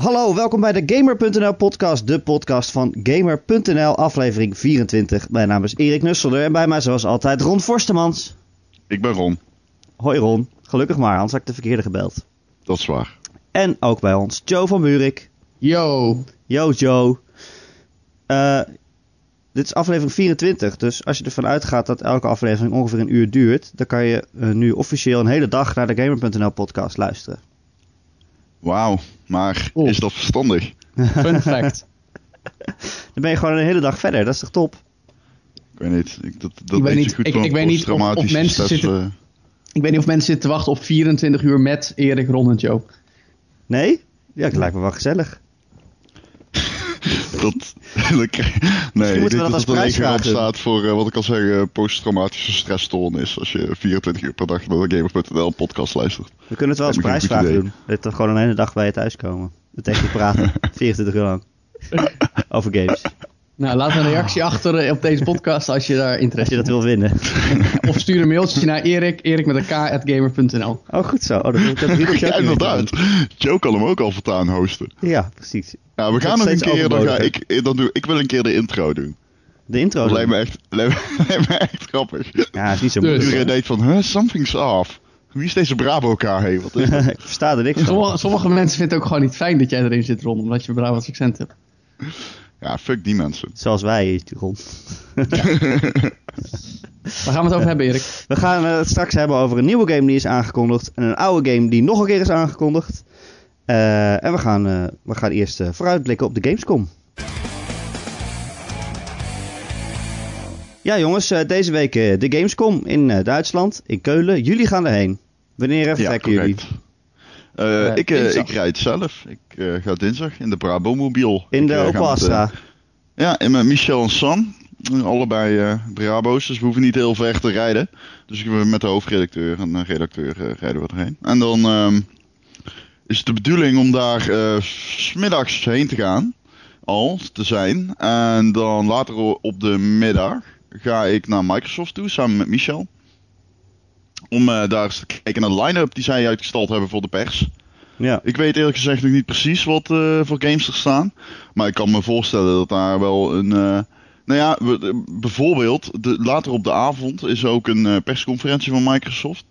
Hallo, welkom bij de Gamer.nl podcast, de podcast van Gamer.nl, aflevering 24. Mijn naam is Erik Nusselder en bij mij zoals altijd Ron Forstemans. Ik ben Ron. Hoi Ron, gelukkig maar, anders had ik de verkeerde gebeld. Dat is waar. En ook bij ons Joe van Buurik. Yo. Yo Joe. Uh, dit is aflevering 24, dus als je ervan uitgaat dat elke aflevering ongeveer een uur duurt, dan kan je uh, nu officieel een hele dag naar de Gamer.nl podcast luisteren. Wauw, maar is dat verstandig? Fun fact. dan ben je gewoon een hele dag verder, dat is toch top? Ik weet niet, ik, dat, dat ik weet niet, goed ik, ik weet niet of, of mensen zitten, uh... ik weet niet of mensen zitten te wachten op 24 uur met Erik, Ron en Joe. Nee? Ja, dat lijkt me wel gezellig. Dat, nee, ik denk dat dat er leger staat voor, uh, wat ik al zeg, posttraumatische stressstoornis. Als je 24 uur per dag naar de Gamer.nl podcast luistert. We kunnen het wel als prijsvraag doen. Dat we gewoon een hele dag bij je thuiskomen. Dat tegen je praten. 24 uur lang. Over games. Nou, laat een reactie achter op deze podcast als je daar interesse je dat wil winnen. of stuur een mailtje naar Erik, Erik met een k, at gamer.nl. Oh, goed zo. Oh, dat, dat, dat ja, inderdaad. Joe kan hem ook al vertaan hosten. Ja, precies. Nou, we gaan nog een keer, dan ga ik, dan doe, ik wil een keer de intro doen. De intro? Dat lijkt me echt, lijkt me echt grappig. Ja, is niet zo moeilijk. Iedereen denkt van, huh, something's off. Wie is deze Bravo KH? Wat is ik versta er niks van. Sommige, sommige, mensen vinden het ook gewoon niet fijn dat jij erin zit, Ron, omdat je Brabants accent hebt. Ja, fuck die mensen. Zoals wij, Ron. Waar gaan we het over hebben, Erik? We gaan het straks hebben over een nieuwe game die is aangekondigd. En een oude game die nog een keer is aangekondigd. Uh, en we gaan, uh, we gaan eerst uh, vooruitblikken op de Gamescom. Ja jongens, deze week de Gamescom in Duitsland, in Keulen. Jullie gaan erheen. Wanneer vertrekken ja, jullie? Uh, ik, uh, ik rijd zelf. Ik ga dinsdag in de Brabo-mobiel. In de Opel Astra? ja, in met Michel en Sam. Allebei Brabo's, dus we hoeven niet heel ver te rijden. Dus ik met de hoofdredacteur en redacteur rijden we erheen. En dan ehm, is het de bedoeling om daar smiddags heen te gaan. Al te zijn. En dan later op de middag ga ik naar Microsoft toe samen met Michel. Om uh, daar eens te kijken naar de line-up die zij uitgestald hebben voor de pers. Ja. Ik weet eerlijk gezegd nog niet precies wat uh, voor games er staan. Maar ik kan me voorstellen dat daar wel een. Uh, nou ja, bijvoorbeeld, later op de avond is ook een persconferentie van Microsoft.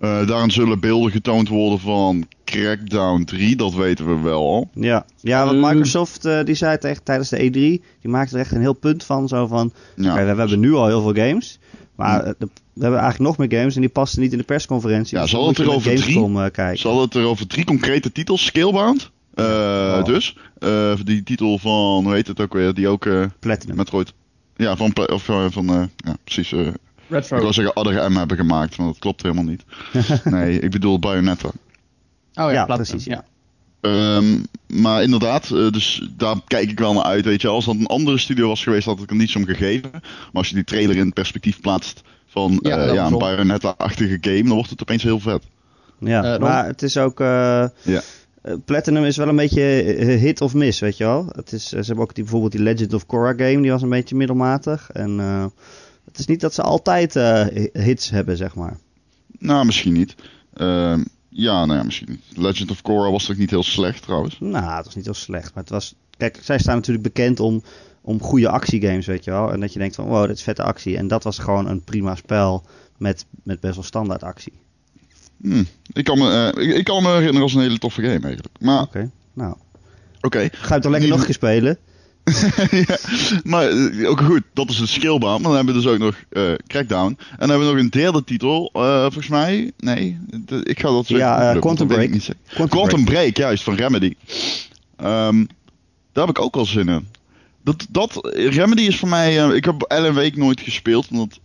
Daarin zullen beelden getoond worden van Crackdown 3, dat weten we wel al. Ja, ja want Microsoft die zei het echt tijdens de E3, die maakte er echt een heel punt van. Zo van, ja. okay, we, we hebben nu al heel veel games. Maar de, we hebben eigenlijk nog meer games en die passen niet in de persconferentie. Ja, dus zal het er over drie? Uh, kijken. Zal het er over drie concrete titels? Scalebound. Uh, oh. Dus. Uh, die titel van, hoe heet het ook weer? Die ook... Platinum. Metroid. Ja, van... Of, van ja, precies. Retro. Ik wil zeggen Other M hebben gemaakt, maar dat klopt helemaal niet. nee, ik bedoel Bayonetta. Oh ja, ja precies. Ja. Um, maar inderdaad, uh, dus daar kijk ik wel naar uit. Weet je, als dat een andere studio was geweest, had ik er niets om gegeven. Maar als je die trailer in perspectief plaatst van ja, uh, ja een Bayonetta-achtige game, dan wordt het opeens heel vet. Ja, uh, maar het is ook. ja. Platinum is wel een beetje hit of miss, weet je wel. Het is, ze hebben ook die, bijvoorbeeld die Legend of Korra game, die was een beetje middelmatig. En het is niet dat ze altijd hits hebben, zeg maar. Nou, misschien niet. Ehm, ja, nou ja, misschien niet. Legend of Korra was toch niet heel slecht trouwens? Nou, het was niet heel slecht. Maar het was... Kijk, zij staan natuurlijk bekend om, om goede actiegames, weet je wel. En dat je denkt van, wow, dit is vette actie. En dat was gewoon een prima spel met, met best wel standaard actie. Hmm. Ik, kan me, uh, ik, ik, kan me herinneren als een hele toffe game eigenlijk. Maar... Oké, okay, nou. Oké. Okay. Ga je het dan lekker nog een keer spelen? ja, maar ook goed, dat is een skillbaan. Maar dan hebben we dus ook nog uh, Crackdown. En dan hebben we nog een derde titel, uh, volgens mij. Nee, de, ik ga dat zeggen. Ja, uh, Quantum Break. Quantum, Quantum Break. Break. juist, van Remedy. Um, daar heb ik ook wel zin in. Dat, dat, Remedy is voor mij... ik heb Ellen Week nooit gespeeld. Omdat,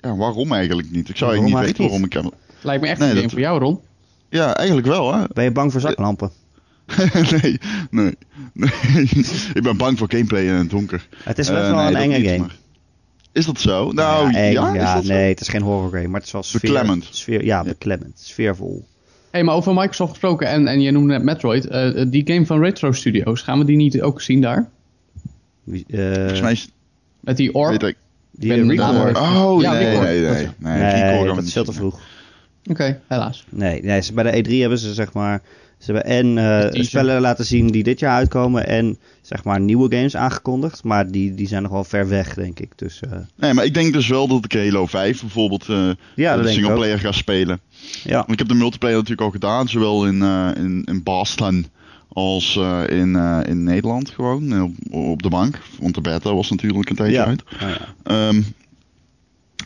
ja, waarom eigenlijk niet? Ik zou eigenlijk niet weten niet? waarom ik hem... Lijkt me echt nee, een game voor jou, Ron. Ja, eigenlijk wel, hè. Ben je bang voor zaklampen? nee, nee, nee. ik ben bang voor gameplay in het donker. Het is best uh, wel nee, een enge niet, game. Maar... Is dat zo? Nou, ja, eng, ja, ja dat nee, zo? het is geen horror game, maar het is wel sfeer, beklemmend. Sfeer, ja, beklemmend, sfeervol. hey, maar over Microsoft gesproken en, en je noemde net Metroid. Uh, die game van Retro Studios, gaan we die niet ook zien daar? Uh, Volgens mij is... Met die Orb? Weet ik. Die ben Oh, ja, nee, nee, nee. Nee, nee, nee, nee, nee dat is veel te vroeg. Oké, helaas. Nee, nee, bij de E3 hebben ze zeg maar ze hebben en uh, spellen laten zien die dit jaar uitkomen en zeg maar nieuwe games aangekondigd. Maar die, die zijn nog wel ver weg, denk ik. Dus, uh... Nee, maar ik denk dus wel dat ik Halo 5 bijvoorbeeld uh, ja, de singleplayer ga spelen. Ja. Want ik heb de multiplayer natuurlijk al gedaan, zowel in, in, in Boston als in, in Nederland gewoon, op, op, de bank. Want de beta was natuurlijk een tijdje uit. Oh, ja. um,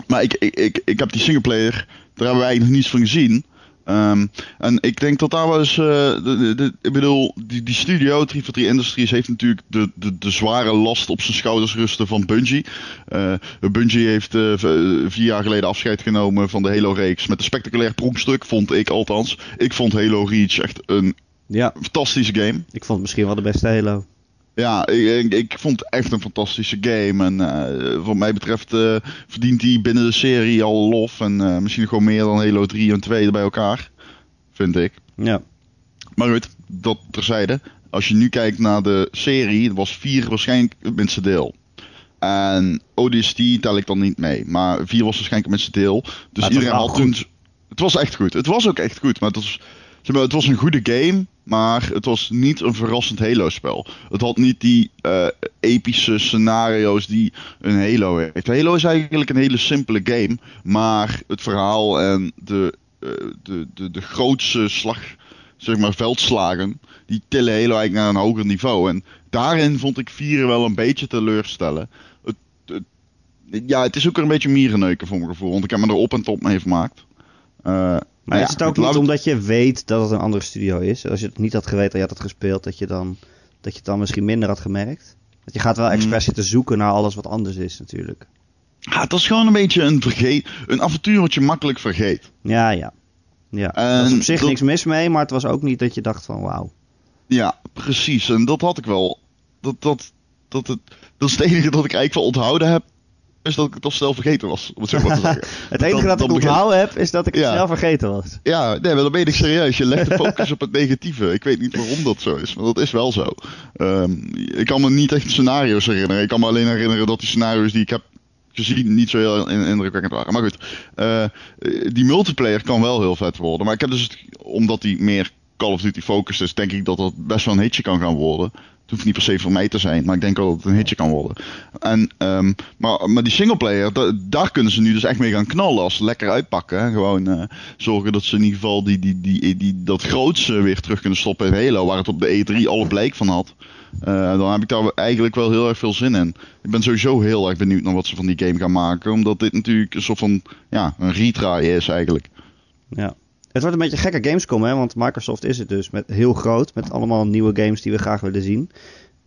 maar ik, ik, ik, ik heb die singleplayer, daar hebben we eigenlijk nog niets van gezien. Um, en ik denk dat daar was. Uh, de, de, ik bedoel, die, die studio, 343 Industries, heeft natuurlijk de, de, de zware last op zijn schouders rusten van Bungie. Uh, Bungie heeft uh, vier jaar geleden afscheid genomen van de Halo-reeks. Met een spectaculair pronkstuk, vond ik althans. Ik vond Halo Reach echt een ja. fantastische game. Ik vond het misschien wel de beste Halo. Ja, ik, ik, vond het echt een fantastische game. En uh, wat mij betreft uh, verdient hij binnen de serie al lof. En uh, misschien gewoon meer dan Halo 3 en 2 bij elkaar. Vind ik. Ja. Maar goed, dat terzijde. Als je nu kijkt naar de serie, was 4 waarschijnlijk het minste deel. En ODST tel ik dan niet mee. Maar 4 was waarschijnlijk het minste deel. Dus iedereen had toen... Het was echt goed. Het was ook echt goed. Maar het was zeg maar, het was een goede game, maar het was niet een verrassend Halo-spel. Het had niet die uh, epische scenario's die een Halo heeft. Halo is eigenlijk een hele simpele game, maar het verhaal en de, uh, de, de, de grootste slag, zeg maar, veldslagen, die tillen Halo eigenlijk naar een hoger niveau. En daarin vond ik 4 wel een beetje teleurstellen. Het, ja, het is ook een beetje mierenneuken voor mijn gevoel, want ik heb me er op en top mee gemaakt. Uh, maar ja, is het ook niet omdat je weet dat het een andere studio is? Als je het niet had geweten dat je had het gespeeld, dat je, dan, dat je het dan misschien minder had gemerkt? Dat je gaat wel expres mm. zitten zoeken naar alles wat anders is natuurlijk. Ja, het was gewoon een beetje een, vergeet, een avontuur wat je makkelijk vergeet. Ja, ja. ja. Er was op zich niks mis mee, maar het was ook niet dat je dacht van wauw. Ja, precies. En dat had ik wel. Dat, dat, dat, het, dat is het enige dat ik eigenlijk wel onthouden heb is dat ik het al snel vergeten was. Om het, zo maar te zeggen. het enige dat ik onthouden heb, is dat ik het snel vergeten was. Ja, nee, maar dan ben je serieus. Je legt de focus op het negatieve. Ik weet niet waarom dat zo is, maar dat is wel zo. Um, ik kan me niet echt scenario's herinneren. Ik kan me alleen herinneren dat die scenario's die ik heb gezien niet zo heel indrukwekkend waren. Maar goed, uh, die multiplayer kan wel heel vet worden. Maar ik heb dus, omdat die meer Call of Duty focus is, denk ik dat dat best wel een hitje kan gaan worden. Het hoeft niet per se voor mij te zijn, maar ik denk wel dat het een hitje kan worden. En, um, maar, maar die singleplayer, daar kunnen ze nu dus echt mee gaan knallen als ze lekker uitpakken. Hè? Gewoon uh, zorgen dat ze in ieder geval die, die, die, die, dat grootste weer terug kunnen stoppen in Halo, waar het op de E3 alle blijk van had. Uh, dan heb ik daar eigenlijk wel heel erg veel zin in. Ik ben sowieso heel erg benieuwd naar wat ze van die game gaan maken, omdat dit natuurlijk een soort van ja, een retry is eigenlijk. Ja. Het wordt een beetje gekke Gamescom, hè? want Microsoft is het dus met, heel groot, met allemaal nieuwe games die we graag willen zien.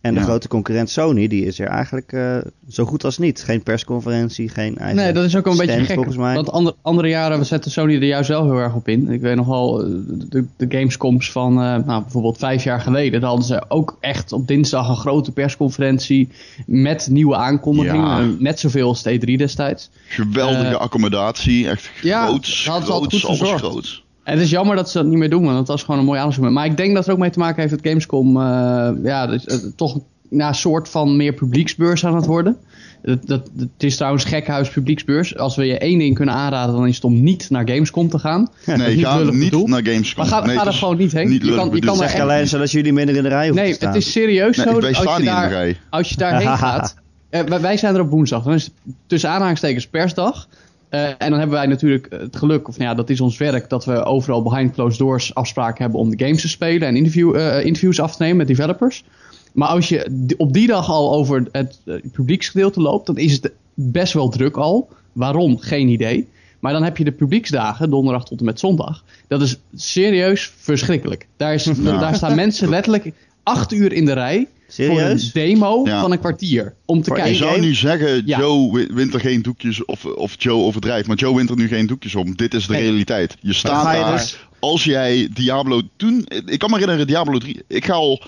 En de grote concurrent Sony, die is er eigenlijk uh, zo goed als niet. Geen persconferentie, geen eigen Nee, dat is ook een beetje gek. Volgens mij. Want andere, andere jaren we zetten Sony er juist wel heel erg op in. Ik weet nogal eh, de, de Gamescoms van uh, nou, bijvoorbeeld vijf jaar geleden. Daar hadden ze ook echt op dinsdag een grote persconferentie met nieuwe aankondigingen. Net zoveel als T3 destijds. Geweldige accommodatie, echt ja, groots, groots, alles groots. Het is jammer dat ze dat niet meer doen, want dat was gewoon een mooi aanzoek. Maar ik denk dat het ook mee te maken heeft dat Gamescom uh, ja, dus, uh, toch nou, een soort van meer publieksbeurs aan het worden. Dat, dat, het is trouwens gekhuis publieksbeurs. Als we je één ding kunnen aanraden, dan is het om niet naar Gamescom te gaan. Nee, ga niet naar Gamescom. Maar ga, nee, ga er gewoon niet heen. Niet je kan, je kan zeg alleen zodat jullie minder in de rij hoeven Nee, het is serieus nee, zo. In de rij. Als je daarheen gaat... Uh, wij zijn er op woensdag. Dan is het tussen aanhalingstekens persdag. Uh, en dan hebben wij natuurlijk het geluk, of nou ja, dat is ons werk, dat we overal behind closed doors afspraken hebben om de games te spelen en interview, uh, interviews af te nemen met developers. Maar als je op die dag al over het uh, publieksgedeelte loopt, dan is het best wel druk al. Waarom? Geen idee. Maar dan heb je de publieksdagen, donderdag tot en met zondag. Dat is serieus verschrikkelijk. Daar, is, nou. daar staan mensen letterlijk acht uur in de rij Serieus? Voor een demo van een kwartier. Om te kijken. Je zou nu zeggen, Joe wint er geen doekjes of, of Joe overdrijft. Maar Joe wint er nu geen doekjes om. Dit is de realiteit. Je staat daar. Dus- als jij Diablo toen... Ik kan me herinneren, Diablo 3... Ik ga al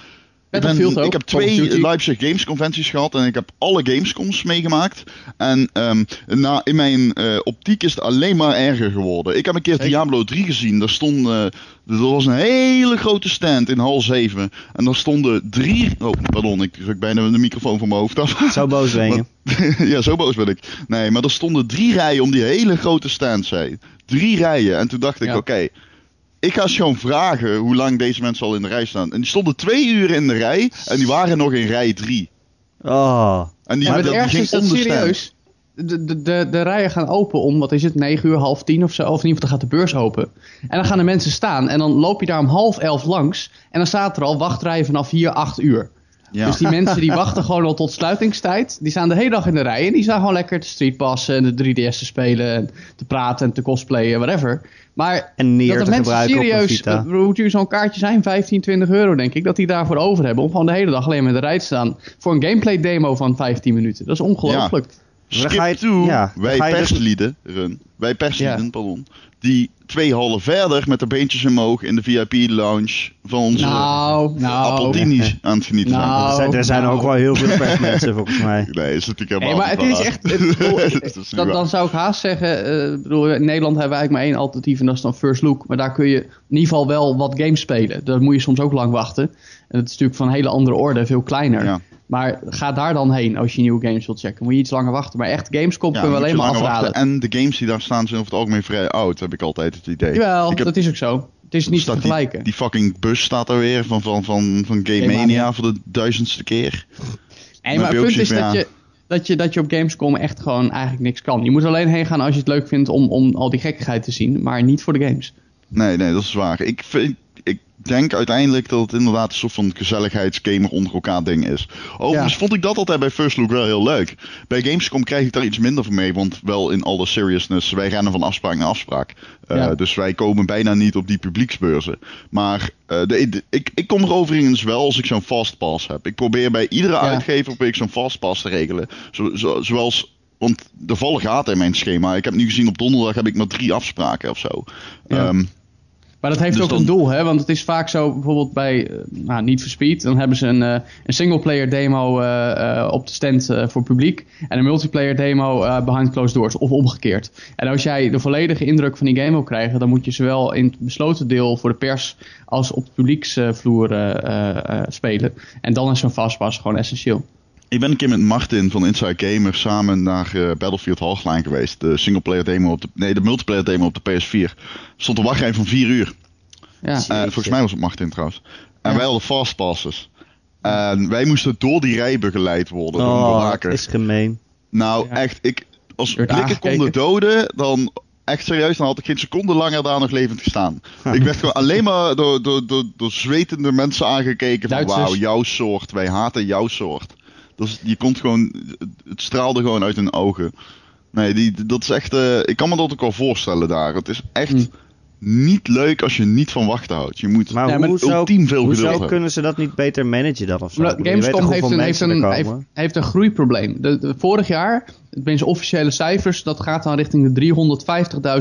ben, ik heb twee Leipzig Games conventies gehad en ik heb alle Gamescoms meegemaakt. En um, na, in mijn uh, optiek is het alleen maar erger geworden. Ik heb een keer Diablo 3 gezien. Daar stond, uh, er was een hele grote stand in hal 7. En daar stonden drie... Oh, pardon, ik druk bijna de microfoon van mijn hoofd af. Zo boos ben je. ja, zo boos ben ik. Nee, maar er stonden drie rijen om die hele grote stand, zei Drie rijen. En toen dacht ik, oké ik ga eens gewoon vragen hoe lang deze mensen al in de rij staan. En die stonden twee uur in de rij en die waren nog in rij drie. Oh. En die, ja, dat, die is dat serieus. De, de, de, de rijen gaan open om, wat is het, 9 uur, half tien of zo. Of in ieder geval, dan gaat de beurs open. En dan gaan de mensen staan en dan loop je daar om half elf langs. En dan staat er al wachtrijen vanaf 4, 8 uur. Ja. Dus die mensen die wachten gewoon al tot sluitingstijd. Die staan de hele dag in de rij. En die staan gewoon lekker te streetpassen en de 3DS te spelen. En te praten en te cosplayen, whatever. Maar en neer dat de mensen serieus, hoe duur zo'n kaartje zijn? 15, 20 euro denk ik. Dat die daarvoor over hebben. Om gewoon de hele dag alleen met de rij te staan. Voor een gameplay demo van 15 minuten. Dat is ongelooflijk. Ja. Skip toe, ja, wij dus- perslieden, run, wij perslieden, ja. pardon, die twee hallen verder met de beentjes omhoog in de VIP-lounge van onze nou, nou, Appeltini's aan het genieten nou, zijn. Er zijn nou. ook wel heel veel persmensen volgens mij. Nee, is natuurlijk helemaal hey, maar het is echt... Het, dat, dan zou ik haast zeggen, uh, bedoel, in Nederland hebben we eigenlijk maar één alternatief en dat is dan First Look. Maar daar kun je in ieder geval wel wat games spelen. Daar moet je soms ook lang wachten. En dat is natuurlijk van een hele andere orde, veel kleiner. Ja. Maar ga daar dan heen als je nieuwe games wilt checken. Moet je iets langer wachten. Maar echt, Gamescom ja, kunnen we alleen maar afraden. En de games die daar staan zijn over het algemeen vrij oud, heb ik altijd het idee. Jawel, dat is ook zo. Het is niet te vergelijken. Die, die, fucking bus staat er weer van, van, van, van Game Mania voor de duizendste keer. Nee, maar het punt is dat, je, dat, je, dat je op Gamescom echt gewoon eigenlijk niks kan. Je moet alleen heen gaan als je het leuk vindt om, om al die gekkigheid te zien. Maar niet voor de games. Nee, nee, dat is waar. Ik vind, denk uiteindelijk dat het inderdaad een soort van gezelligheidsgamer onder elkaar ding is. Overigens vond ik dat altijd bij First Look wel heel leuk. Bij Gamescom krijg ik daar iets minder van mee, want wel in alle seriousness, wij rennen van afspraak naar afspraak. Uh, Dus wij komen bijna niet op die publieksbeurzen. Maar uh, de, ik, ik kom er overigens wel als ik zo'n fastpass heb. Ik probeer bij iedere uitgever op ik zo'n fastpass te regelen. Zo, zo, zoals want er vallen gaten in mijn schema. Ik heb nu gezien op donderdag heb ik maar drie afspraken of zo. Ja. Um, maar dat heeft dus ook een doel, hè? Want het is vaak zo, bijvoorbeeld bij uh, nou, Need for Speed, dan hebben ze een, uh, een singleplayer demo uh, op de stand voor publiek en een multiplayer demo behind closed doors, of omgekeerd. En als jij de volledige indruk van die game wil krijgen, dan moet je zowel in het besloten deel voor de pers als op de publieksvloer spelen. En dan is zo'n fastpass gewoon essentieel. Ik ben een keer met Martin van Inside Gamer samen naar uh, Battlefield Hardline geweest. De singleplayer demo op de, nee, de multiplayer demo op de PS4. Stond een wachtrij van 4 uur. Ja, uh, volgens mij was het Martin trouwens. En wij hadden fastpasses. En wij moesten door die rij begeleid worden oh, is gemeen. Nou, echt, ik, als blikken konden doden, dan echt serieus, dan had ik geen seconde langer daar nog levend gestaan. ik werd gewoon alleen maar door, door, door, door zwetende mensen aangekeken van wauw, jouw soort, wij haten jouw soort. Dus je komt gewoon, het straalde gewoon uit hun ogen. Nee, die, dat is echt, uh, ik kan me dat ook wel voorstellen daar. Het is echt hm. niet leuk als je niet van wachten houdt. Je moet maar ja, ultiem veel geduld hebben. kunnen ze dat niet beter managen dan of zo? Gamescom heeft een, heeft, een, heeft, heeft, een groeiprobleem. De, vorig jaar, tenminste officiële cijfers, dat gaat dan richting de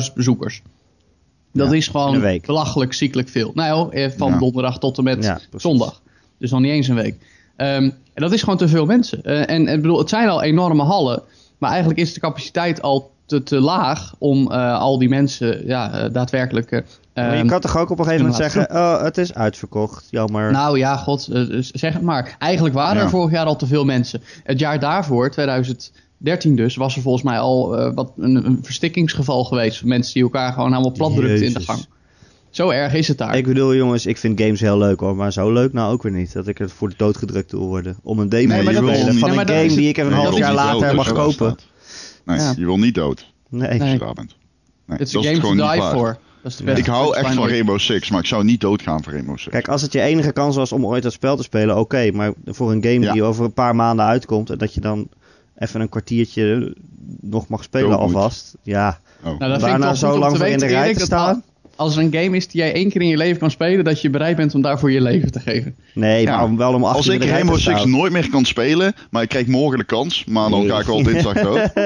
350.000 bezoekers. Dat is gewoon belachelijk ziekelijk veel. Nou, eh, van donderdag tot en met zondag. Dus nog niet eens een week. Um, en dat is gewoon te veel mensen. Uh, en, en bedoel, het zijn al enorme hallen. Maar eigenlijk is de capaciteit al te, te laag om uh, al die mensen ja, uh, daadwerkelijk. Maar je kan toch ook op een gegeven moment zeggen: oh, het is uitverkocht, jammer. Nou ja, god, zeg het maar. Eigenlijk waren ja. er vorig jaar al te veel mensen. Het jaar daarvoor, 2013 dus, was er volgens mij al wat een, een verstikkingsgeval geweest. Mensen die elkaar gewoon helemaal platdrukten in de gang. Zo erg is het daar. Ik bedoel, jongens, ik vind games heel leuk hoor. Maar zo leuk nou ook weer niet. Dat ik er voor de dood gedrukt wil worden. Om een demo nee, te spelen van een game die ik even een half jaar later mag kopen. Nee, je wil niet dood. Nee. nee. Als je bent. Nee, het is een game to die for. Dat is de beste. Ik hou echt van Rainbow Six, maar ik zou niet doodgaan voor Rainbow Six. Kijk, als het je enige kans was om ooit dat spel te spelen, oké. maar voor een game die over een paar maanden uitkomt en dat je dan even een kwartiertje nog mag spelen alvast. Ja, oh. nou, daarna zo lang voor in de rij te staan als er een game is die jij één keer in je leven kan spelen, dat je bereid bent om daarvoor je leven te geven. Nee, maar wel om acht Als ik Rainbow Six nooit meer kan spelen, maar ik krijg morgen de kans, maar dan ga ik wel dinsdag dood.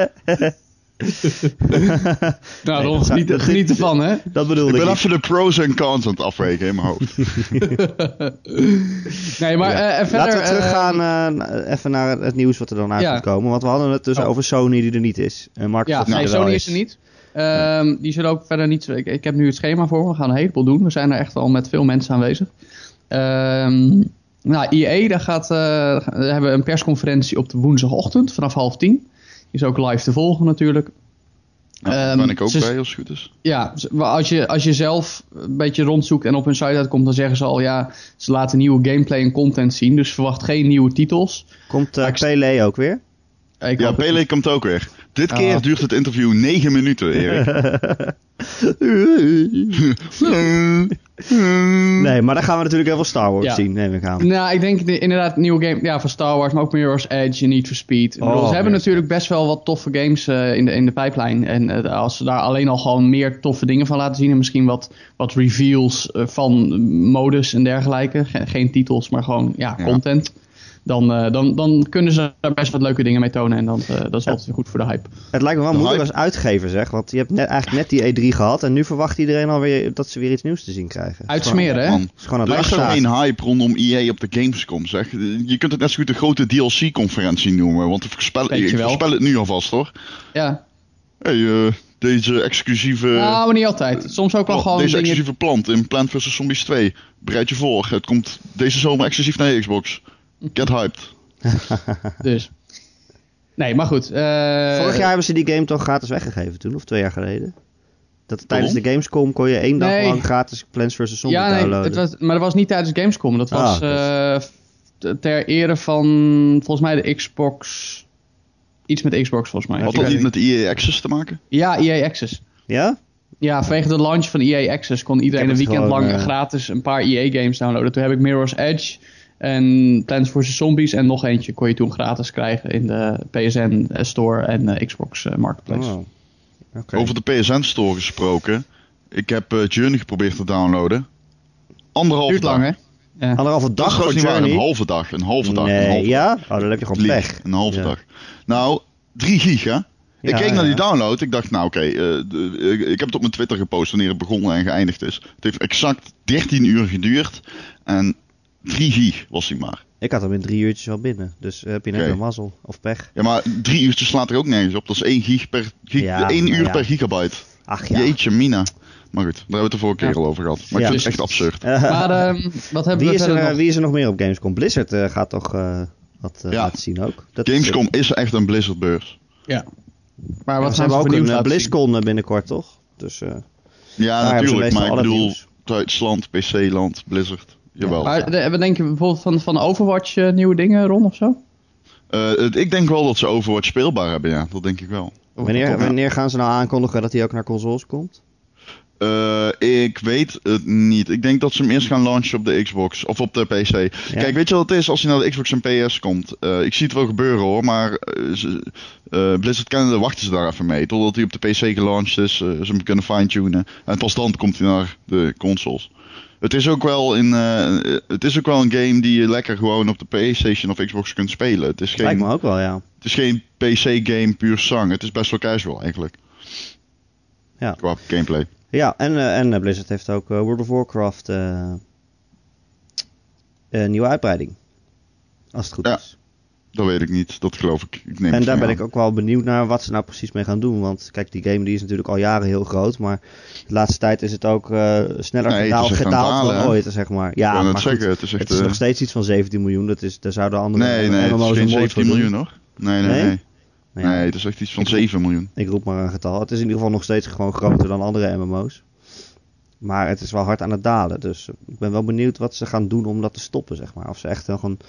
nou, Ron, geniet, geniet ervan, hè? Dat bedoelde ik. ik ben even de pros en cons aan het afweken in mijn hoofd. nee, maar Ja. eh, en verder... Laten we eh, teruggaan eh, even naar het nieuws wat er dan uit Ja. moet komen. Want we hadden het dus Oh. over Sony die er niet is. En Ja, nee, er wel Sony is er niet. Ehm, die zullen ook verder niet... Ik, ik heb nu het schema voor. We gaan een heleboel doen. We zijn er echt al met veel mensen aanwezig. Ehm nou, EA, daar, gaat, eh, daar hebben we een persconferentie op de woensdagochtend vanaf half tien. Die is ook live te volgen natuurlijk. Ja, daar Ehm, ben ik ook ze- bij als het goed is. Ja, als je, als je zelf een beetje rondzoekt en op hun site uitkomt, dan zeggen ze al ja, ze laten nieuwe gameplay en content zien. Dus verwacht geen nieuwe titels. Komt uh, Pele ook weer? Ik Ja, Pele komt ook weer. Dit keer duurt het interview 9 minuten, Erik. Nee, maar dan gaan we natuurlijk heel veel Star Wars Ja. zien, neem ik aan. Nou, ik denk de- inderdaad nieuwe game ja, van Star Wars, maar ook Mirror's Edge en Need for Speed. Bedoel, Oh, ze hebben natuurlijk best wel wat toffe games eh, in, de, in de pijplijn. En eh, als ze daar alleen al gewoon meer toffe dingen van laten zien en misschien wat, wat reveals eh, van modus en dergelijke, ge- geen titels, maar gewoon ja, Ja. content. Dan, eh, dan, dan kunnen ze daar best wat leuke dingen mee tonen en dan, eh, dat is altijd goed voor de hype. Het lijkt me wel De moeilijk als uitgever, zeg. Want je hebt net, eigenlijk net die E3 gehad. En nu verwacht iedereen alweer dat ze weer iets nieuws te zien krijgen. Uitsmeren, hè? Man, Het is gewoon een er is geen hype rondom EA op de Gamescom, zeg. Je kunt het net zo goed een grote DLC-conferentie noemen, want ik voorspel, ik het nu alvast, hoor. Ja, Hey, eh, deze exclusieve... nou, maar niet altijd. Soms ook wel plant- gewoon deze dingen... exclusieve plant in Plant vs. Zombies 2. Bereid je voor. Het komt deze zomer exclusief naar Xbox. Get hyped. Dus. Nee, maar goed. eh, Vorig jaar hebben ze die game toch gratis weggegeven toen, of twee jaar geleden? Dat tijdens de Gamescom kon je één dag Nee. lang gratis Plants vs. Zombies Ja, nee, downloaden. het was, maar dat was niet tijdens Gamescom. Dat Ah, was eh, ter ere van, volgens mij, de Xbox... Iets met Xbox, volgens mij. Had dat niet met EA Access te maken? Ja, EA Access. Ja? Ja, vanwege de launch van EA Access kon iedereen een weekend gewoon, lang eh, gratis een paar EA-games downloaden. Toen heb ik Mirror's Edge en Plants vs. Zombies en nog eentje kon je toen gratis krijgen in de PSN Store en eh, Xbox eh, Marketplace. Oh. Oké. Over de PSN Store gesproken. Ik heb eh, Journey geprobeerd te downloaden. Anderhalve Duurt dag. lang, hè? Ja. Anderhalve Dat dag voor trouwens niet waar. Een halve dag. Een halve dag. een halve ja? Oh, dan heb je gewoon pech. Een halve Ja. dag. Nou, 3 giga. Ik Ja, keek naar die download. Ik dacht, nou oké, eh, ik heb het op mijn Twitter gepost wanneer het begonnen en geëindigd is. Het heeft exact 13 uur geduurd. En 3 gig was hij maar. Ik had hem in drie uurtjes wel binnen. Dus eh, heb je net een mazzel. Of pech. Ja, maar 3 uurtjes slaat er ook nergens op. Dat is 1 gig per gig, Ja, 1 maar uur ja. per gigabyte. Ach ja. Jeetje, mina. Maar goed, daar hebben we het de vorige keer Ja. al over gehad. Maar Ja. ik vind het echt absurd. Maar ehm, wat hebben wie, we is er, verder eh, nog? wie is er nog meer op Gamescom? Blizzard eh, gaat toch eh, wat Ja. laten zien ook. Dat is- Gamescom is echt een Blizzard beurs. Ja. Maar wat hebben ze ook voor een? BlizzCon binnenkort, toch? Dus eh, Ja, natuurlijk. Maar ik al bedoel. Duitsland, PC-land, Blizzard. Jawel. Maar de- wat denk je bijvoorbeeld van, van Overwatch eh, nieuwe dingen, Ron, of zo? Eh, het- ik denk wel dat ze Overwatch speelbaar hebben, ja. Dat denk ik wel. wanneer, wanneer gaan ze nou aankondigen dat hij ook naar consoles komt? Eh, ik weet het niet. Ik denk dat ze hem eerst gaan launchen op de Xbox of op de PC. Kijk, weet je wat het is als je naar de Xbox en PS komt? Eh, ik zie het wel gebeuren hoor, maar eh, Blizzard Canada wachten ze daar even mee. Totdat hij op de PC gelaunched is, ze hem kunnen fine-tunen. En pas dan komt hij naar de consoles. Het is, ook wel in, het is ook wel een game die je lekker gewoon op de PlayStation of Xbox kunt spelen. Het is Lijkt geen, me ook wel, ja. het is geen PC-game puur zang. Het is best wel casual eigenlijk. Ja. Qua gameplay. Ja, en, eh, en eh, Blizzard heeft ook eh, World of Warcraft een nieuwe uitbreiding. Als het goed Ja, is. Dat weet ik niet. Dat geloof ik. ik neem En het daar ben ik ook wel benieuwd naar wat ze nou precies mee gaan doen. Want kijk, die game die is natuurlijk al jaren heel groot. Maar de laatste tijd is het ook sneller Nee, het gedaald, echt het gedaald dan ooit, zeg maar. Ja, maar zeggen, goed, het is echt... het is eh, nog steeds iets van 17 miljoen. Dat is, daar zouden andere nee, nee, het MMO's is geen een moord 17 voor doen. miljoen. Nee, nee, Nee? nee. Ja, Nee, het is echt iets van Ik- 7 miljoen. Ik roep maar een getal. Het is in ieder geval nog steeds gewoon groter dan andere MMO's. Maar het is wel hard aan het dalen. Dus ik ben wel benieuwd wat ze gaan doen om dat te stoppen, zeg maar. Of ze echt nog een,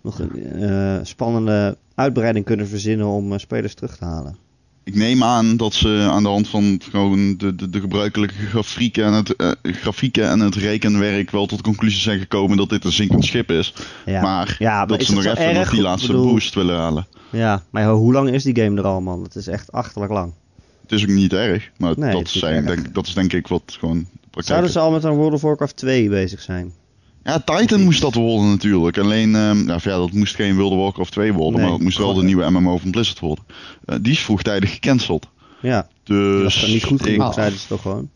nog een eh, spannende uitbreiding kunnen verzinnen om eh, spelers terug te halen. Ik neem aan dat ze aan de hand van gewoon de, de, de gebruikelijke grafieken en, het, eh, grafieken en het rekenwerk wel tot de conclusie zijn gekomen dat dit een zinkend schip is. Ja. Maar Ja, maar dat is ze nog even nog die laatste bedoel- boost willen halen. Ja, maar hoe lang is die game er al, man? Het is echt achterlijk lang. Het is ook niet erg, maar Nee, dat, zijn, denk, dat is denk ik wat gewoon de Zouden ze al met een World of Warcraft 2 bezig zijn? Ja, Titan moest dat worden natuurlijk. Alleen, ehm, ja, ja, dat moest geen World of Warcraft 2 worden, Nee, maar het moest wel de nieuwe MMO van Blizzard worden. Eh, die is vroegtijdig gecanceld. Ja, Dus dat is niet goed genoeg, zeiden ze toch gewoon.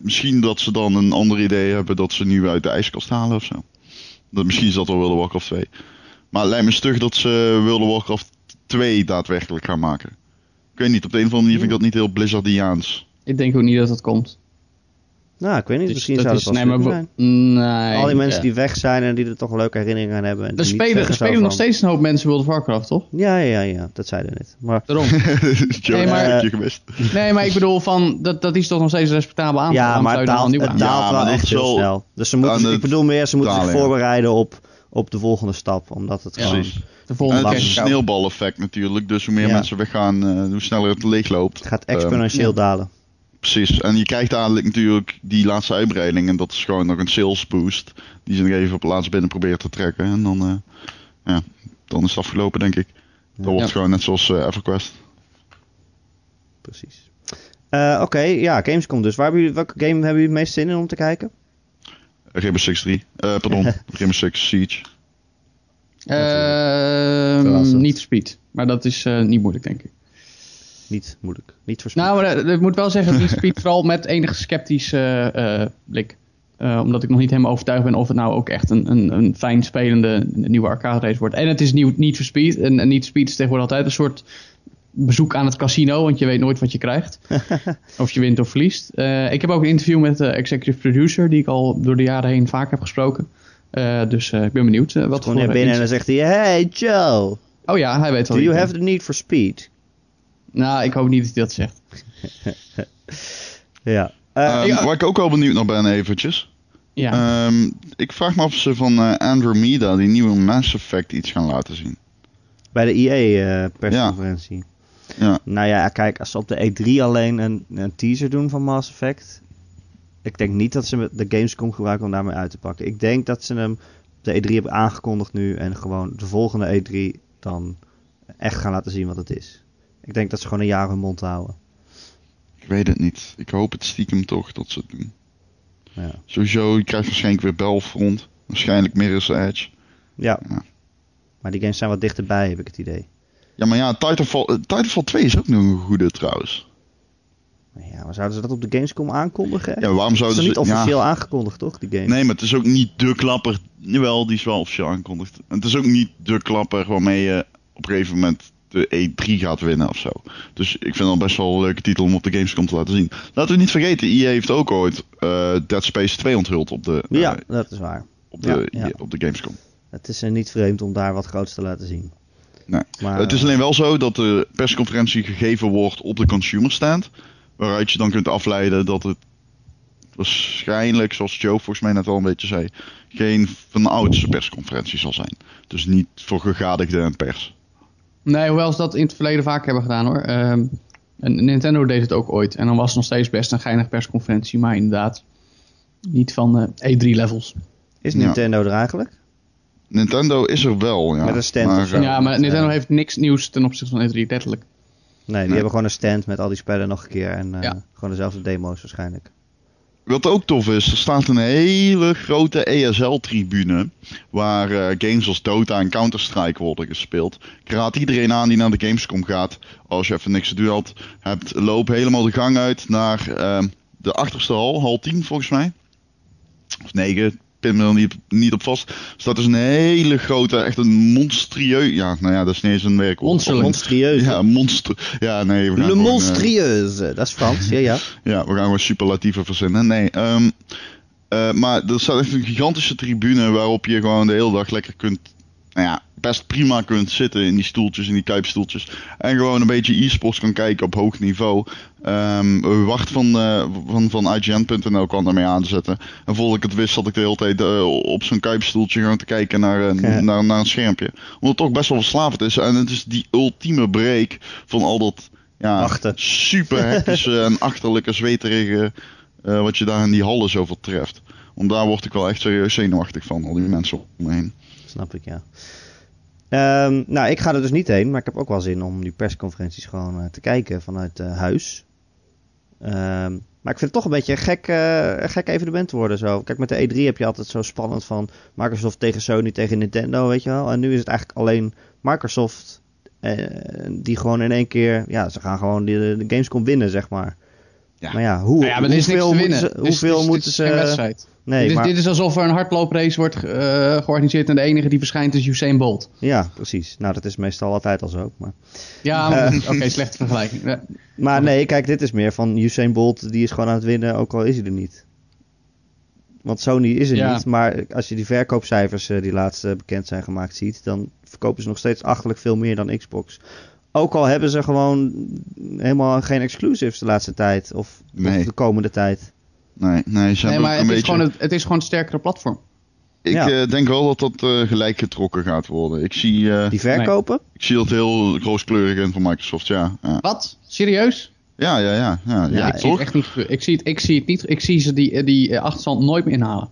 misschien dat ze dan een ander idee hebben dat ze nu uit de ijskast halen of zo. Dat, misschien is dat wel World of Warcraft 2. Maar het lijkt me stug dat ze World of Warcraft 2 daadwerkelijk gaan maken. Ik weet niet, op de een of andere manier vind ik dat niet heel Blizzardiaans. Ik denk ook niet dat dat komt. Nou, ik weet niet, Dus misschien zou het wel nee, maar zijn. Nee. Al die mensen ja. die weg zijn en die er toch leuke herinneringen aan hebben. En Er spelen, er nog steeds een hoop mensen World of Warcraft, toch? Ja, ja, ja, dat zeiden we net. Maar Daarom. Nee, maar- gemist. nee, maar ik bedoel, van, dat, dat is toch nog steeds een respectabel aantal. ja, maar het daalt, het aan- daalt wel echt heel snel. Dus ze moeten, aan zich- ik bedoel meer, ze moeten zich voorbereiden op, op de volgende stap. Omdat het Ja. gewoon... Precies. de volgende En het is een sneeuwbaleffect natuurlijk. Dus hoe meer Ja. mensen weggaan, eh, hoe sneller het leegloopt. Het gaat exponentieel ja. dalen. Precies. En je krijgt dadelijk natuurlijk die laatste uitbreiding. En dat is gewoon nog een sales boost. Die ze nog even op het laatst binnen proberen te trekken. En dan, eh, ja, dan is het afgelopen, denk ik. Dan wordt Ja. gewoon net zoals eh, EverQuest. Precies. Eh, Oké, ja, Gamescom dus. Waar hebben jullie, welke game hebben jullie het meest zin in om te kijken? Rainbow Six 3. Eh pardon, Rainbow Six Siege. Ehm, niet speed. Maar dat is eh, niet moeilijk, denk ik. Niet moeilijk. Niet voor speed. Nou, maar eh, ik moet wel zeggen, niet speed vooral met enige sceptische eh, blik. Eh, omdat ik nog niet helemaal overtuigd ben of het nou ook echt een, een, een fijn spelende nieuwe arcade race wordt. En het is nieuw, niet voor speed. En, en niet speed is tegenwoordig altijd een soort bezoek aan het casino, want je weet nooit wat je krijgt. of je wint of verliest. Ik heb ook een interview met de executive producer, die ik al door de jaren heen vaak heb gesproken. Dus ik ben benieuwd wat Gewoon voor... binnen en dan zegt hij... Hey Joe, Oh ja, hij weet wel. do you have the need for speed? Nou, ik hoop niet dat hij dat zegt. Ja. Eh, Ehm, ja. Waar ik ook wel benieuwd naar ben eventjes. Ja. Ehm, ik vraag me af of ze van eh, Andromeda, die nieuwe Mass Effect, iets gaan laten zien. bij de EA-persconferentie. Ja. Nou ja, kijk, als ze op de E3 alleen een, een teaser doen van Mass Effect... Ik denk niet dat ze de Gamescom gebruiken om daarmee uit te pakken. Ik denk dat ze hem op de E3 hebben aangekondigd nu... en gewoon de volgende E3 dan echt gaan laten zien wat het is. Ik denk dat ze gewoon een jaar hun mond houden. Ik weet het niet. Ik hoop het stiekem toch dat ze het doen. Ja. Sowieso, je krijgt waarschijnlijk weer Battlefront. Waarschijnlijk Mirror's Edge. Ja. Ja. Maar die games zijn wat dichterbij, heb ik het idee. Ja, maar ja, Titanfall, eh, Titanfall 2 is ook nog een goede trouwens. Ja, maar zouden ze dat op de Gamescom aankondigen? Ja, waarom is zouden ze... niet officieel ja, aangekondigd, toch, die game? nee, maar het is ook niet de klapper. Jawel, die is wel officieel aangekondigd. En het is ook niet de klapper waarmee je op een gegeven moment de E3 gaat winnen of zo. Dus ik vind dat best wel een leuke titel om op de Gamescom te laten zien. Laten we niet vergeten, EA heeft ook ooit eh, Dead Space 2 onthuld op de, eh, Ja, dat is waar. op, de, ja, ja. op de Gamescom. Het is eh, niet vreemd om daar wat groots te laten zien. Nee. Maar, het is alleen wel zo dat de persconferentie gegeven wordt op de consumer stand. Waaruit je dan kunt afleiden dat het waarschijnlijk, zoals Joe volgens mij net al een beetje zei, geen van de oudste persconferentie zal zijn. Dus niet voor gegadigden en pers. Nee, hoewel ze dat in het verleden vaak hebben gedaan hoor. Ehm, en Nintendo deed het ook ooit. En dan was het nog steeds best een geinig persconferentie. Maar inderdaad, niet van eh, E3-levels. is Ja. Nintendo er eigenlijk? Nintendo is er wel, ja. Met een stand maar, Ja, maar Nintendo Ja. heeft niks nieuws ten opzichte van E3, letterlijk. Nee, die hebben gewoon een stand met al die spellen nog een keer. En eh, Ja. gewoon dezelfde demo's waarschijnlijk. Wat ook tof is, er staat een hele grote ESL-tribune. Waar eh, games als Dota en Counter-Strike worden gespeeld. Ik raad iedereen aan die naar de Gamescom gaat. Als je even niks te doen had, hebt, loop helemaal de gang uit naar eh, de achterste hal, hal 10 volgens mij. Of 9, pin me er niet, niet op vast. Er staat dus een hele grote, echt een monstrieus. Ja, nou ja, dat is niet eens een werkwoord. Monsterlijk. Monstrieus. Ja, monster. Ja, nee, we gaan Le gewoon, eh, monstrieuse. Dat is Frans, ja, ja. ja, we gaan gewoon superlatieven verzinnen. Nee, ehm, eh, maar er staat echt een gigantische tribune waarop je gewoon de hele dag lekker kunt, nou ja, best prima kunt zitten in die stoeltjes, in die kuipstoeltjes. En gewoon een beetje e-sports kan kijken op hoog niveau. Ehm Wacht van, eh, van, van IGN.nl kwam daarmee aanzetten. En voordat ik het wist, zat ik de hele tijd eh, op zo'n kuipstoeltje gewoon te kijken naar, Ja. naar, naar een schermpje. Omdat het toch best wel verslavend is. En het is die ultieme break van al dat ja, super hectische en achterlijke, zweterige. eh, wat je daar in die hallen zoveel treft. Want daar word ik wel echt serieus zenuwachtig van, al die mensen om me heen. Snap ik, ja. Ehm, nou, ik ga er dus niet heen, maar ik heb ook wel zin om die persconferenties gewoon eh, te kijken vanuit eh, huis. Ehm, maar ik vind het toch een beetje een gek, een gek evenement worden zo. Kijk, met de E3 heb je altijd zo spannend van Microsoft tegen Sony tegen Nintendo, weet je wel. En nu is het eigenlijk alleen Microsoft die gewoon in één keer, ja, ze gaan gewoon de, de Gamescom winnen, zeg maar. Ja. Maar ja, hoe, nou ja, maar hoeveel moeten ze... Hoeveel dit, moeten ze... wedstrijd. Nee, dit, maar... dit is alsof er een hardlooprace wordt uh, georganiseerd en de enige die verschijnt is Usain Bolt. Ja, precies. Nou, dat is meestal altijd al zo. Maar... Ja, uh, oké, slechte vergelijking. Ja. Maar nee, kijk, dit is meer van Usain Bolt, die is gewoon aan het winnen, ook al is hij er niet. Want Sony is er niet, maar als je die verkoopcijfers uh, die laatst bekend zijn gemaakt ziet, dan verkopen ze nog steeds achterlijk veel meer dan Xbox. Ook al hebben ze gewoon helemaal geen exclusives de laatste tijd. Of, nee. of de komende tijd. Nee, nee, ze nee maar het, is beetje... gewoon het, het, is gewoon een sterkere platform. Ik uh, denk wel dat dat uh, gelijk getrokken gaat worden. Ik zie... Uh, Die verkopen? Nee. Ik zie dat heel rooskleurig in van Microsoft, ja. ja. Wat? Serieus? Ja, ja, ja. ja, ja, ik, zie het echt niet, ik, zie het, ik zie het niet. Ik zie ze die, die achterstand nooit meer inhalen.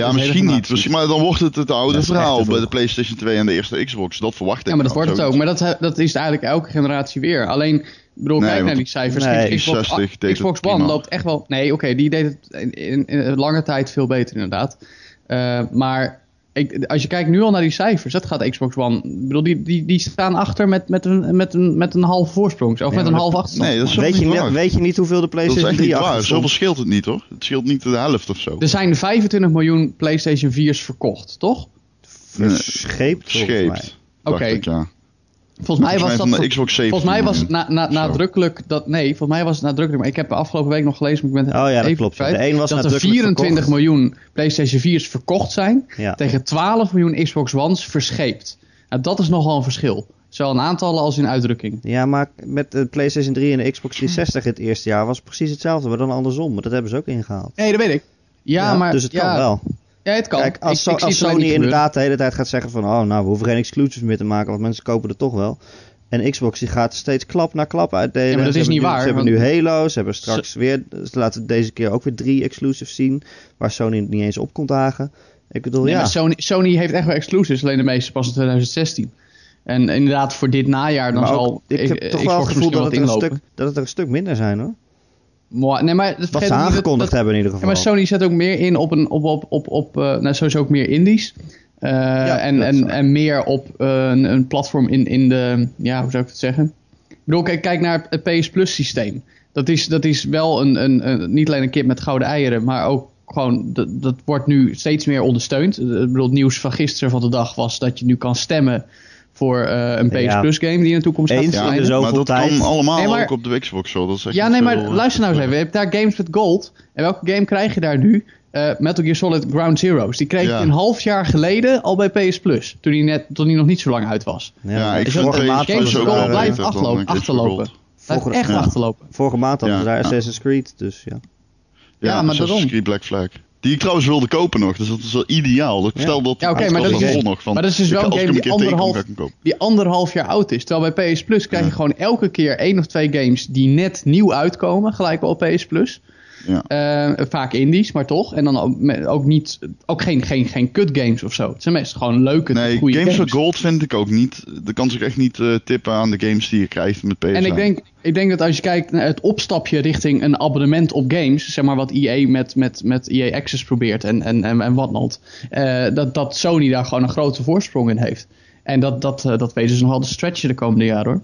Ja, misschien niet. Misschien, maar dan wordt het het oude verhaal bij de PlayStation 2 en de eerste Xbox. Dat verwacht ik. Ja, maar dat wordt het ook. Maar dat, dat is eigenlijk elke generatie weer. Alleen, bedoel, nee, kijk naar die cijfers. Nee, Xbox, 60 Xbox One loopt echt wel... Nee, oké, okay, die deed het in, in, in, lange tijd veel beter inderdaad. Uh, maar ik, als je kijkt nu al naar die cijfers, dat gaat Xbox One. Ik bedoel, die, die, die staan achter met, met, een, met, een, met een half voorsprong. Of ja, met een half achterstand. Nee, dat is weet, je, niet weet je niet hoeveel de PlayStation 3 Dat is echt niet waar. Zoveel scheelt het niet hoor. Het scheelt niet de helft of zo. Er zijn 25 miljoen PlayStation 4's verkocht, toch? Verscheept. Verscheept. Oké. Ja. Volgens mij was dat. Xbox volgens mij was na, na, nadrukkelijk dat. Nee, volgens mij was het nadrukkelijk. Maar ik heb de afgelopen week nog gelezen. Maar ik ben oh ja, dat klopt. Kwijt, de een was dat er 24 miljoen PlayStation 4's verkocht zijn. Ja. Tegen 12 miljoen Xbox One's verscheept. Nou, dat is nogal een verschil. Zowel in aantallen als in uitdrukking. Ja, maar met de PlayStation 3 en de Xbox 360 het eerste jaar was precies hetzelfde, maar dan andersom. Maar dat hebben ze ook ingehaald. Nee, dat weet ik. Ja, ja maar. Dus het ja, kan wel. Ja, het kan. Kijk, als, ik, ik als Sony inderdaad de hele tijd gaat zeggen van... oh, nou, we hoeven geen exclusives meer te maken... want mensen kopen er toch wel. En Xbox die gaat steeds klap na klap uitdelen. Ja, maar dat is niet nu, waar. Ze hebben nu Halo, ze hebben straks ze... weer... Ze laten deze keer ook weer drie exclusives zien... waar Sony niet eens op komt dagen. Ik bedoel, nee, ja... Sony, Sony heeft echt wel exclusives, alleen de meeste pas in 2016. En inderdaad, voor dit najaar dan zal ik heb toch wel het gevoel dat het, een stuk, dat het er een stuk minder zijn hoor. Maar, nee, maar Wat ze aangekondigd dat, hebben in ieder geval. Ja, maar Sony zet ook meer in op, een, op, op, op, op uh, nou, sowieso ook meer indies. Uh, ja, en, en, en meer op uh, een, een, platform in, in de, ja, hoe zou ik het zeggen? Ik bedoel, kijk, kijk naar het PS Plus systeem. Dat is, dat is wel een, een, een, niet alleen een kip met gouden eieren, maar ook gewoon, dat, dat wordt nu steeds meer ondersteund. Ik bedoel, het nieuws van gisteren van de dag was dat je nu kan stemmen voor uh, een PS ja. Plus game die in de toekomst gaat verschijnen. Ja, maar dat tijd. kan allemaal nee, maar, ook op de Xbox zo. Dat is ja, nee, maar luister nou eens even. Je hebt daar games met gold. En welke game krijg je daar nu? Uh, Metal Gear Solid Ground Zeroes. Die kreeg ja. je een half jaar geleden al bij PS Plus. Toen die, net, toen die nog niet zo lang uit was. Ja, ja ik vond Games met gold blijft achterlopen. achterlopen. Vorige, echt achterlopen. Vorige maand hadden ze daar Assassin's Creed, dus ja. Ja, maar Assassin's Creed Black Flag. Die ik trouwens wilde kopen nog, dus dat is wel ideaal. Ik stel dat ja, okay, maar, dat is, nog van, maar dat is dus wel een game die anderhalf, die anderhalf jaar oud is. Terwijl bij PS Plus krijg je gewoon elke keer één of twee games die net nieuw uitkomen, gelijk wel op PS Plus. Ja. Uh, vaak indies, maar toch. En dan ook, ook niet, ook geen, geen, geen cut games of zo. Het zijn meestal gewoon leuke, nee, goede games. games. Gold vind ik ook niet. Dat kan zich echt niet uh, tippen aan de games die je krijgt met PS. En ik denk, ik denk dat als je kijkt naar het opstapje richting een abonnement op games, zeg maar wat EA met, met, met EA Access probeert en, en, en, en whatnot, uh, dat, dat Sony daar gewoon een grote voorsprong in heeft. En dat, dat, uh, dat weten ze nogal te stretchen de komende jaren hoor.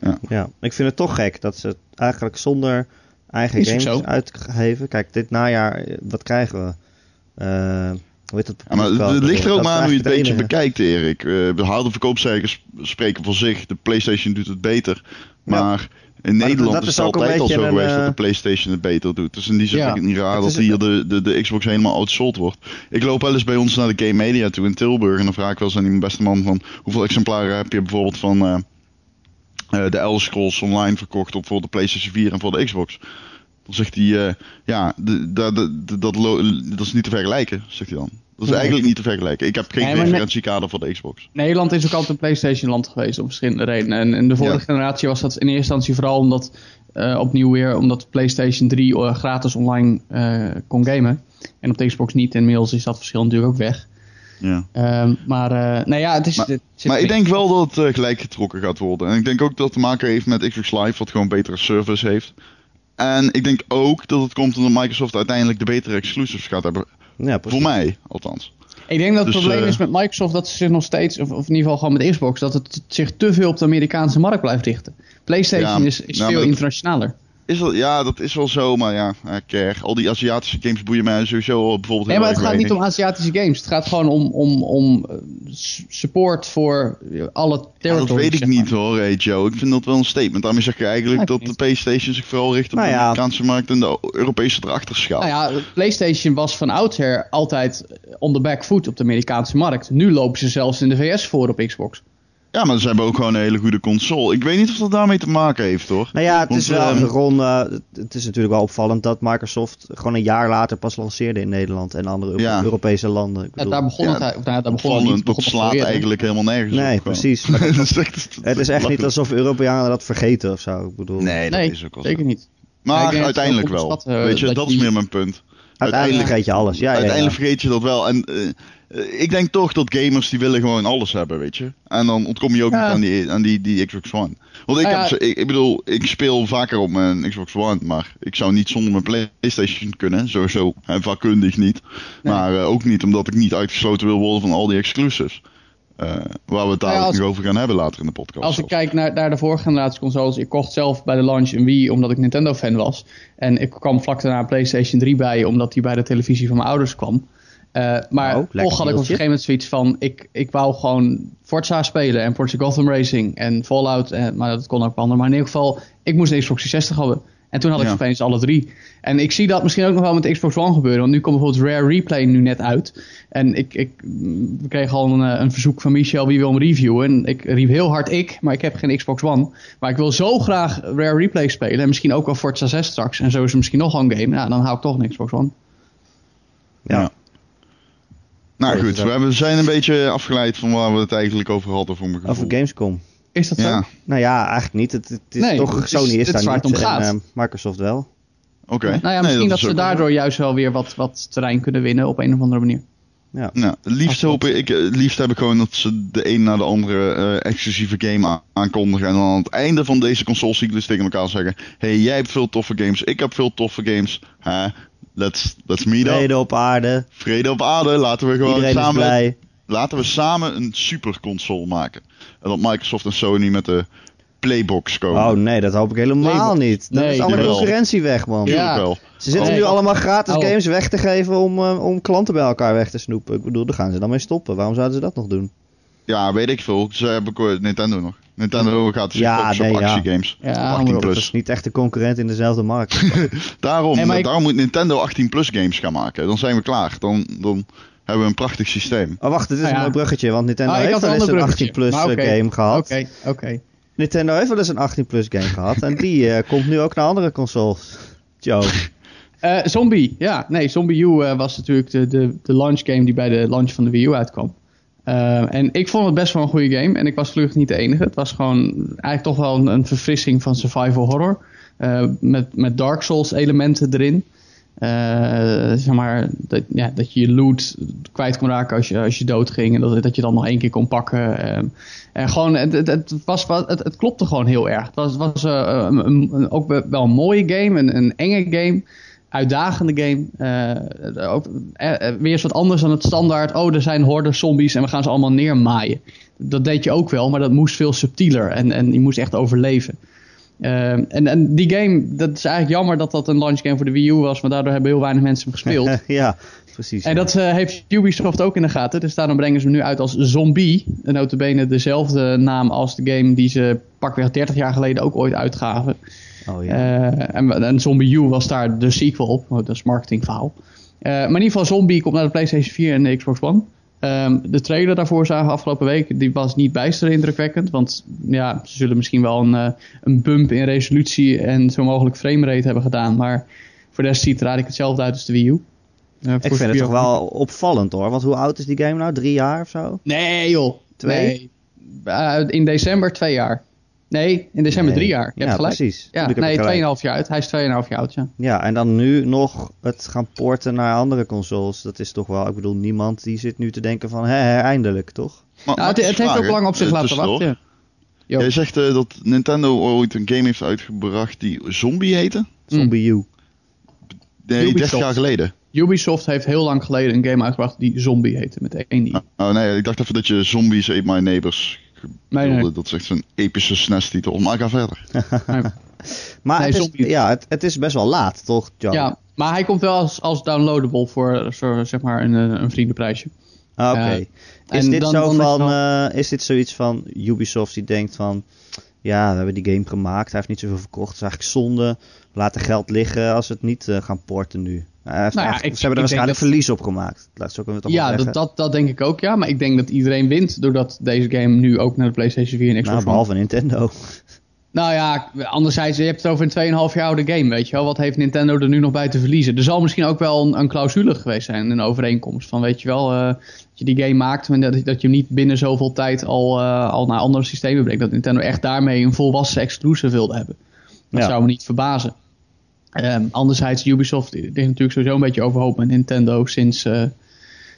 Ja. ja, ik vind het toch gek dat ze eigenlijk zonder eigen games uitgegeven. Kijk, dit najaar, wat krijgen we? Uh, hoe heet het? Ja, maar het ligt er ook maar aan hoe je het een beetje bekijkt, Erik. Uh, de harde verkoopcijfers spreken voor zich. De PlayStation doet het beter. Maar in maar Nederland dat, dat is het altijd al zo geweest dat de PlayStation het beter doet. Dus in die zin ja, vind ik het niet raar dat hier de, de, de Xbox helemaal outsold wordt. Ik loop wel eens bij ons naar de Game Media toe in Tilburg. En dan vraag ik wel eens aan die beste man van... Hoeveel exemplaren heb je bijvoorbeeld van... Uh, de Elder Scrolls Online verkocht op voor de PlayStation 4 en voor de Xbox. Dan zegt hij, uh, ja, dat, dat, dat is niet te vergelijken, zegt hij dan. Dat is eigenlijk niet te vergelijken. Ik heb geen nee, referentiekader voor de Xbox. Nederland is ook altijd een PlayStation land geweest om verschillende redenen. En in de vorige ja. generatie was dat in eerste instantie vooral omdat, uh, opnieuw weer, omdat PlayStation 3 uh, gratis online kon gamen. En op de Xbox niet. Inmiddels is dat verschil natuurlijk ook weg. Ja. Uh, maar, uh, nou ja, het is... Maar, het maar ik denk wel dat het uh, gelijk getrokken gaat worden. En ik denk ook dat het te maken heeft met Xbox Live, wat gewoon betere service heeft. En ik denk ook dat het komt omdat Microsoft uiteindelijk de betere exclusives gaat hebben. Ja, voor mij, althans. Ik denk dat het Dus, probleem eh, is met Microsoft dat ze zich nog steeds, of, of in ieder geval gewoon met Xbox, dat het zich te veel op de Amerikaanse markt blijft richten. PlayStation Ja, is, veel dat- internationaler. Is wel, ja, dat is wel zo, maar ja, eh, care. Al die Aziatische games boeien mij sowieso bijvoorbeeld Nee, maar het gaat niet om Aziatische games. Het gaat gewoon om, om, om eh, support voor alle Ja, territories. dat weet ik maar. niet hoor, hey Joe. Ik vind dat wel een statement. Daarmee zeg je eigenlijk Ja, dat ik de. PlayStation zich vooral richt op Nou de ja. Amerikaanse markt en de Europese erachter schaalt. Nou ja, PlayStation was van oudsher altijd on the back foot op de Amerikaanse markt. Nu lopen ze zelfs in de VS voor op Xbox. Ja, maar ze hebben ook gewoon een hele goede console. Ik weet niet of dat daarmee te maken heeft hoor. Nou ja, het Want, is wel, ehm, Ron, eh, het- is natuurlijk wel opvallend dat Microsoft gewoon een jaar later pas lanceerde in Nederland en andere Euro- Ja. Europese landen. Ik Ja, bedoel, daar begon ja, het of, nou, daar begon het niet. dat begon het slaat eigenlijk helemaal nergens op. nee, precies. Dat is echt- Het is echt niet alsof Europeanen dat vergeten of zo. Ik bedoel, Nee, dat Nee, is ook wel zo. zeker niet. Ja, Maar uiteindelijk wel. eh, Weet je, dat dat, is meer mijn punt. Uiteindelijk vergeet je alles. Ja. Uiteindelijk vergeet je dat wel. En eh, eh, ik denk toch dat gamers die willen gewoon alles hebben, weet je. En dan ontkom je ook niet aan die, aan die, die Xbox One. Want ik, heb, ik, ik bedoel, ik speel vaker op mijn Xbox One, maar ik zou niet zonder mijn Playstation kunnen. Sowieso, en vakkundig niet. Maar eh, ook niet omdat ik niet uitgesloten wil worden van al die exclusives. Eh, waar we het Nou ja, dadelijk als- nog over gaan hebben later in de podcast. Als ik kijk naar, naar de vorige generatie consoles, ik kocht zelf bij de launch een Wii omdat ik Nintendo fan was. En ik kwam vlak daarna een PlayStation 3 bij omdat die bij de televisie van mijn ouders kwam. Eh, maar lekker toch had ik op een gegeven moment zoiets van, ik, ik wou gewoon Forza spelen en Forza Gotham Racing en Fallout. En, maar dat kon ook op andere. Maar in ieder geval, ik moest een Xbox 360 hebben. En toen had ik Ja. opeens alle drie. En ik zie dat misschien ook nog wel met Xbox One gebeuren. Want nu komt bijvoorbeeld Rare Replay nu net uit. En ik, ik, we kregen al een, eh, een verzoek van Michel wie wil hem reviewen. En ik riep heel hard ik, maar ik heb geen Xbox One. Maar ik wil zo graag Rare Replay spelen. En misschien ook wel Forza 6 straks. En zo is er misschien nog een game. Ja, dan hou ik toch een Xbox One. Ja. Ja. Nou goed, we hebben- zijn een beetje afgeleid van waar we het eigenlijk over hadden voor mijn gevoel. Over Gamescom. Is dat Ja, zo? Nou ja, eigenlijk niet. Het, het is Nee, toch, het is- Sony is daar niet en gaat. eh, Microsoft wel. oké. Nou ja, Nee, misschien dat, ze wel daardoor juist wel weer wat, wat terrein kunnen winnen op een of andere manier. Ja. Nou, het liefst, hoop ik, eh, liefst heb ik gewoon dat ze de een na de andere eh, exclusieve game aankondigen. En dan aan het einde van deze consolecyclus tegen elkaar zeggen: hey, jij hebt veel toffe games, ik heb veel toffe games. Huh? Let's, let's meet up. Vrede op aarde. Vrede op aarde. Laten we gewoon Iedereen is samen, blij. Laten we samen een superconsole maken. En dat Microsoft en Sony met de Playbox komen. Oh nee, dat hoop ik helemaal niet. Dan nee, is alle concurrentie weg, man. Ja. Wel. Ze zitten Nee. nu allemaal gratis Oh. games weg te geven om, eh, om klanten bij elkaar weg te snoepen. Ik bedoel, daar gaan ze dan mee stoppen. Waarom zouden ze dat nog doen? Ja, weet ik veel. Ze hebben eh, Nintendo nog. Nintendo gaat zich Ja, focussen nee, op ja. actiegames. Ja, 18 dat is niet echt een concurrent in dezelfde markt. Daarom, Nee, ik- daarom moet Nintendo 18 plus games gaan maken. Dan zijn we klaar. Dan, dan hebben we een prachtig systeem. Oh wacht, dit is ja. een mooi bruggetje, want Nintendo Ah, heeft wel een eens een ander 18 bruggetje. plus Maar eh, oké. game gehad. Oké, oké. Nintendo heeft wel eens een 18 plus game gehad en die eh, komt nu ook naar andere consoles. Joe. Eh, Zombie, ja. Nee, Zombie U eh, was natuurlijk de, de, de launch game die bij de launch van de Wii U uitkwam. En ik vond het best wel een goede game. En ik was gelukkig niet de enige. Het was gewoon eigenlijk toch wel een, een verfrissing van survival horror. Eh, met, met Dark Souls elementen erin. Eh, zeg maar, dat, ja, dat je je loot kwijt kon raken als je, als je dood ging. En dat, dat je dan nog één keer kon pakken. Ehm, en gewoon, het, het, het, was, het, het klopte gewoon heel erg. Het was, was eh, ook wel een mooie game, een, een enge game uitdagende game. Eh, ook, weer eens wat anders dan het standaard. Oh, er zijn horden zombies en we gaan ze allemaal neermaaien. Dat deed je ook wel, maar dat moest veel subtieler. En, en je moest echt overleven. Eh, en, en die game, dat is eigenlijk jammer dat dat een launch game voor de Wii U was. Maar daardoor hebben heel weinig mensen hem gespeeld. ja, precies. En dat eh, heeft Ubisoft ook in de gaten. Dus daarom brengen ze hem nu uit als Zombie. En notabene dezelfde naam als de game die ze pakweg 30 jaar geleden ook ooit uitgaven. oh, ja. Eh, en, en Zombie U was daar de sequel op. Oh, Dat is marketingverhaal. Eh, maar in ieder geval Zombie komt naar de PlayStation 4 en de Xbox One. Ehm, de trailer daarvoor zagen we afgelopen week. Die was niet bijster indrukwekkend. Want ja, ze zullen misschien wel een, eh, een bump in resolutie en zo mogelijk framerate hebben gedaan. Maar voor de rest ziet er eigenlijk hetzelfde uit als de Wii U. Ik vind het toch wel opvallend hoor. Want hoe oud is die game nou? Drie jaar of zo? Nee joh. Twee? Nee. Eh, in december twee jaar. Nee, in december Nee. drie jaar. Je ja, hebt gelijk. precies. Ja, nee, ik gelijk. 2,5 jaar oud. Hij is 2,5 jaar oud, ja. Ja, en dan nu nog het gaan porten naar andere consoles. Dat is toch wel, ik bedoel, niemand die zit nu te denken van, hè, hè, eindelijk, toch? Maar, Nou, het, heeft ook lang op zich laten wachten. Jo. Jij zegt eh, dat Nintendo ooit een game heeft uitgebracht die Zombie heette? Zombie U. Nee, 30 Ubisoft. jaar geleden. Ubisoft heeft heel lang geleden een game uitgebracht die Zombie heette, met één i. Oh nee, ik dacht even dat je Zombies Ate My Neighbors Nee, nee. Dat is echt zo'n epische SNES-titel. Maar ga verder. Maar Nee, het, is, zombie. ja, het, het is best wel laat, toch, John? Ja, maar hij komt wel als, als downloadable voor, voor zeg maar een, eh, een vriendenprijsje. Ah, Oké. Is dit dan- zo van, eh, is dit zoiets van Ubisoft die denkt van, ja, we hebben die game gemaakt, hij heeft niet zoveel verkocht, het is eigenlijk zonde, laten geld liggen als we het niet eh, gaan porten nu. Heeft Nou ja, ik- ze hebben er waarschijnlijk dat- verlies op gemaakt. Laat zo kunnen we het Ja, dat, dat, dat denk ik ook, ja. Maar ik denk dat iedereen wint doordat deze game nu ook naar de PlayStation 4 en Xbox nou, One behalve Nintendo. Nou ja, anderzijds, je hebt het over een 2,5 jaar oude game, weet je wel. Wat heeft Nintendo er nu nog bij te verliezen? Er zal misschien ook wel een, een clausule geweest zijn, een overeenkomst. Van weet je wel, eh, dat je die game maakt, maar dat, dat je hem niet binnen zoveel tijd al, eh, al naar andere systemen brengt. Dat Nintendo echt daarmee een volwassen exclusive wilde hebben. Dat Ja. zou me niet verbazen. Ehm, anderzijds, Ubisoft ligt natuurlijk sowieso een beetje overhoop met Nintendo sinds, eh,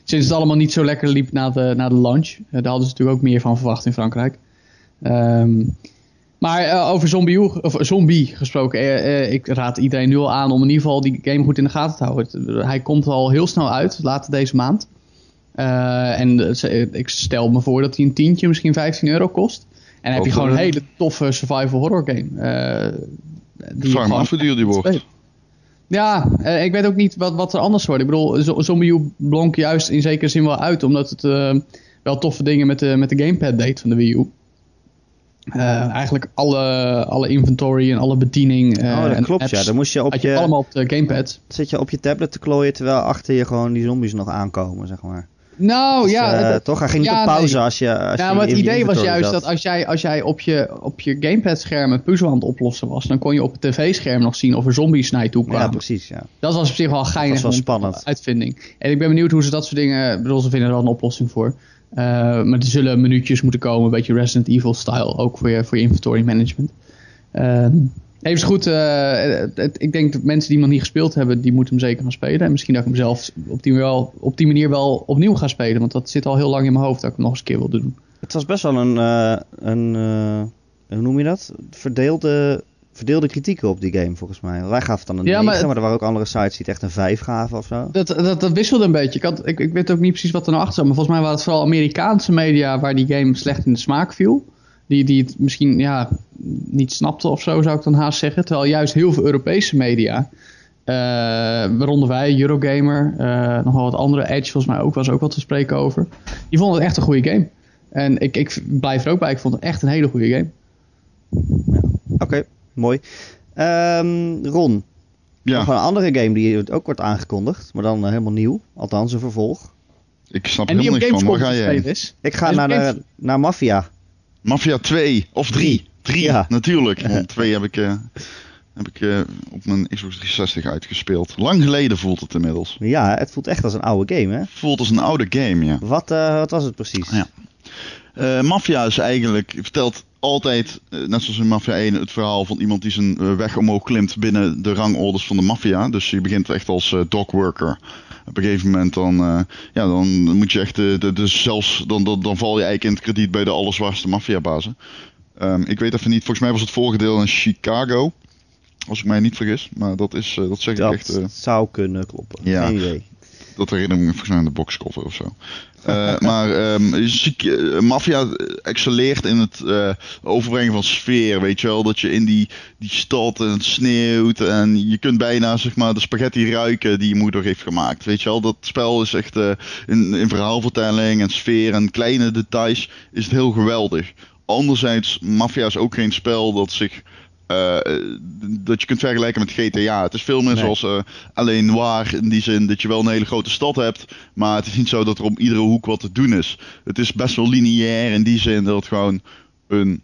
sinds het allemaal niet zo lekker liep na de, na de launch. Eh, daar hadden ze natuurlijk ook meer van verwacht in Frankrijk. Ehm, maar eh, over zombie, of, zombie gesproken, ik raad iedereen nu al aan om in ieder geval die game goed in de gaten te houden. Hij komt al heel snel uit, later deze maand. En ik stel me voor dat hij een tientje, misschien 15 euro kost. En dan heb je gewoon een hele toffe survival horror game. eh, die vraag me af hoe duur die wordt. Ja, eh, ik weet ook niet wat, wat er anders wordt. Ik bedoel, Zo- Zombie U blonk juist in zekere zin wel uit, omdat het eh, wel toffe dingen met de, met de gamepad deed van de Wii U. Eh, eigenlijk alle, alle inventory en alle bediening. eh, oh, dat en klopt, apps ja. Dan moest je op je, allemaal op de gamepad. zit je op je tablet te klooien terwijl achter je gewoon die zombies nog aankomen, zeg maar. Nou Dus, ja, eh, dat- toch? Hij ging niet op pauze nee. als je als ja, je maar het idee was juist dat als jij, als jij op je, op je gamepad-scherm een puzzel aan het oplossen was, dan kon je op het tv-scherm nog zien of er zombies naar je toe kwamen. Ja, precies, ja. Dat was op zich wel geinig wel om- spannend. uitvinding. En ik ben benieuwd hoe ze dat soort dingen... Bedoel, ze vinden er wel een oplossing voor. Eh, maar er zullen minuutjes moeten komen, een beetje Resident Evil-style, ook voor je, voor je inventory management. Eh, even goed, eh, het- het- ik denk dat mensen die hem nog niet gespeeld hebben, die moeten hem zeker gaan spelen. En misschien dat ik hem zelf op die, wel, op die manier wel opnieuw ga spelen, want dat zit al heel lang in mijn hoofd dat ik hem nog eens een keer wil doen. Het was best wel een, eh, een eh, hoe noem je dat? Verdeelde, verdeelde kritieken op die game volgens mij. Wij gaven het dan een Ja, 9, maar er waren ook andere sites die het echt een 5 gaven of zo. Dat, dat, dat wisselde een beetje. Ik, had, ik, ik weet ook niet precies wat er nou achter zat. Maar volgens mij waren het vooral Amerikaanse media waar die game slecht in de smaak viel. Die, die het misschien ja, niet snapten of zo, zou ik dan haast zeggen. Terwijl juist heel veel Europese media, eh, waaronder wij, Eurogamer, eh nog wel wat andere, Edge volgens mij ook, was ook wat te spreken over. Die vonden het echt een goede game. En ik, ik blijf er ook bij, ik vond het echt een hele goede game. Oké, mooi. Ehm, Ron, nog Ja, een andere game die ook wordt aangekondigd, maar dan eh, helemaal nieuw. Althans, een vervolg. ik snap En die helemaal niks van. Waar ga je heen? Ik ga naar, de, naar Mafia. Mafia 2 of 3. 3, Ja. natuurlijk. Want 2 heb ik, eh, heb ik eh, op mijn Xbox 360 uitgespeeld. Lang geleden voelt het inmiddels. Ja, het voelt echt als een oude game, hè? Voelt als een oude game, ja. Wat, eh, wat was het precies? Ja. Eh, Mafia is eigenlijk, vertelt altijd, eh, net zoals in Mafia 1, het verhaal van iemand die zijn eh, weg omhoog klimt binnen de rangorders van de maffia. Dus je begint echt als dogworker. Op een gegeven moment dan, ja, dan moet je echt, de, zelfs, dan, dan, dan val je eigenlijk in het krediet bij de allerzwaarste maffiabazen. Ehm, ik weet even niet, volgens mij was het vorige deel in Chicago. Als ik mij niet vergis, maar dat is, eh, dat zeg ik Dat echt... eh, zou kunnen kloppen. Ja. Dat herinner ik me aan de boxcover of zo. Eh, maar eh, Mafia excelleert in het eh, overbrengen van sfeer. Weet je wel, dat je in die, die stad en het sneeuwt. En je kunt bijna zeg maar, de spaghetti ruiken die je moeder heeft gemaakt. Weet je wel, dat spel is echt in, in verhaalvertelling en sfeer en kleine details is het heel geweldig. Anderzijds, Mafia is ook geen spel dat zich eh, dat je kunt vergelijken met GTA. Het is veel meer Nee. zoals eh, alleen noir in die zin dat je wel een hele grote stad hebt, maar het is niet zo dat er om iedere hoek wat te doen is. Het is best wel lineair in die zin dat het gewoon een.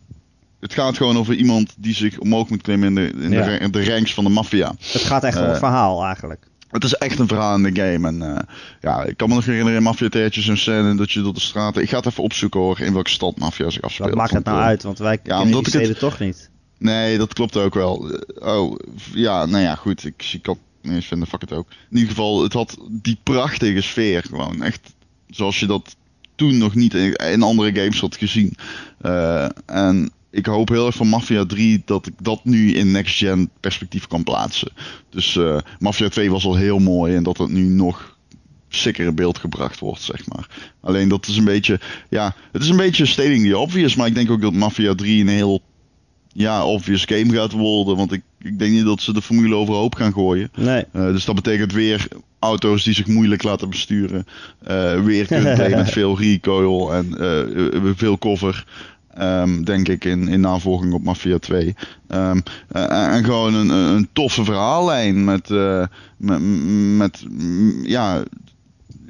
Het gaat gewoon over iemand die zich omhoog moet klimmen in de, in Ja. de, ranks van de maffia. Het gaat echt om Eh, een verhaal eigenlijk. Het is echt een verhaal in de game. En eh, ja, ik kan me nog herinneren in Mafia een scène dat je door de straten... Ik ga het even opzoeken hoor, in welke stad Mafia zich afspeelt. Wat maakt het nou eh, uit? Want wij ja, kennen die ik het- steden toch niet. Nee, dat klopt ook wel. Eh, Oh, ja, nou ja, goed. Ik, ik kan niet eens vinden, fuck het ook. In ieder geval, het had die prachtige sfeer gewoon. Echt zoals je dat toen nog niet in, andere games had gezien. Eh, en ik hoop heel erg van Mafia 3 dat ik dat nu in next-gen perspectief kan plaatsen. Dus uh, Mafia 2 was al heel mooi en dat het nu nog sicker in beeld gebracht wordt, zeg maar. Alleen dat is een beetje, ja, het is een beetje stating the obvious, maar ik denk ook dat Mafia 3 een heel, ja, obvious game gaat worden, want ik, ik denk niet dat ze de formule overhoop gaan gooien. Nee. Uh, dus dat betekent weer auto's die zich moeilijk laten besturen, uh, weer gameplay met veel recoil en uh, veel cover. Um, denk ik, in, in navolging op Mafia 2. Um, uh, en gewoon een, een toffe verhaallijn met, uh, met, met ja,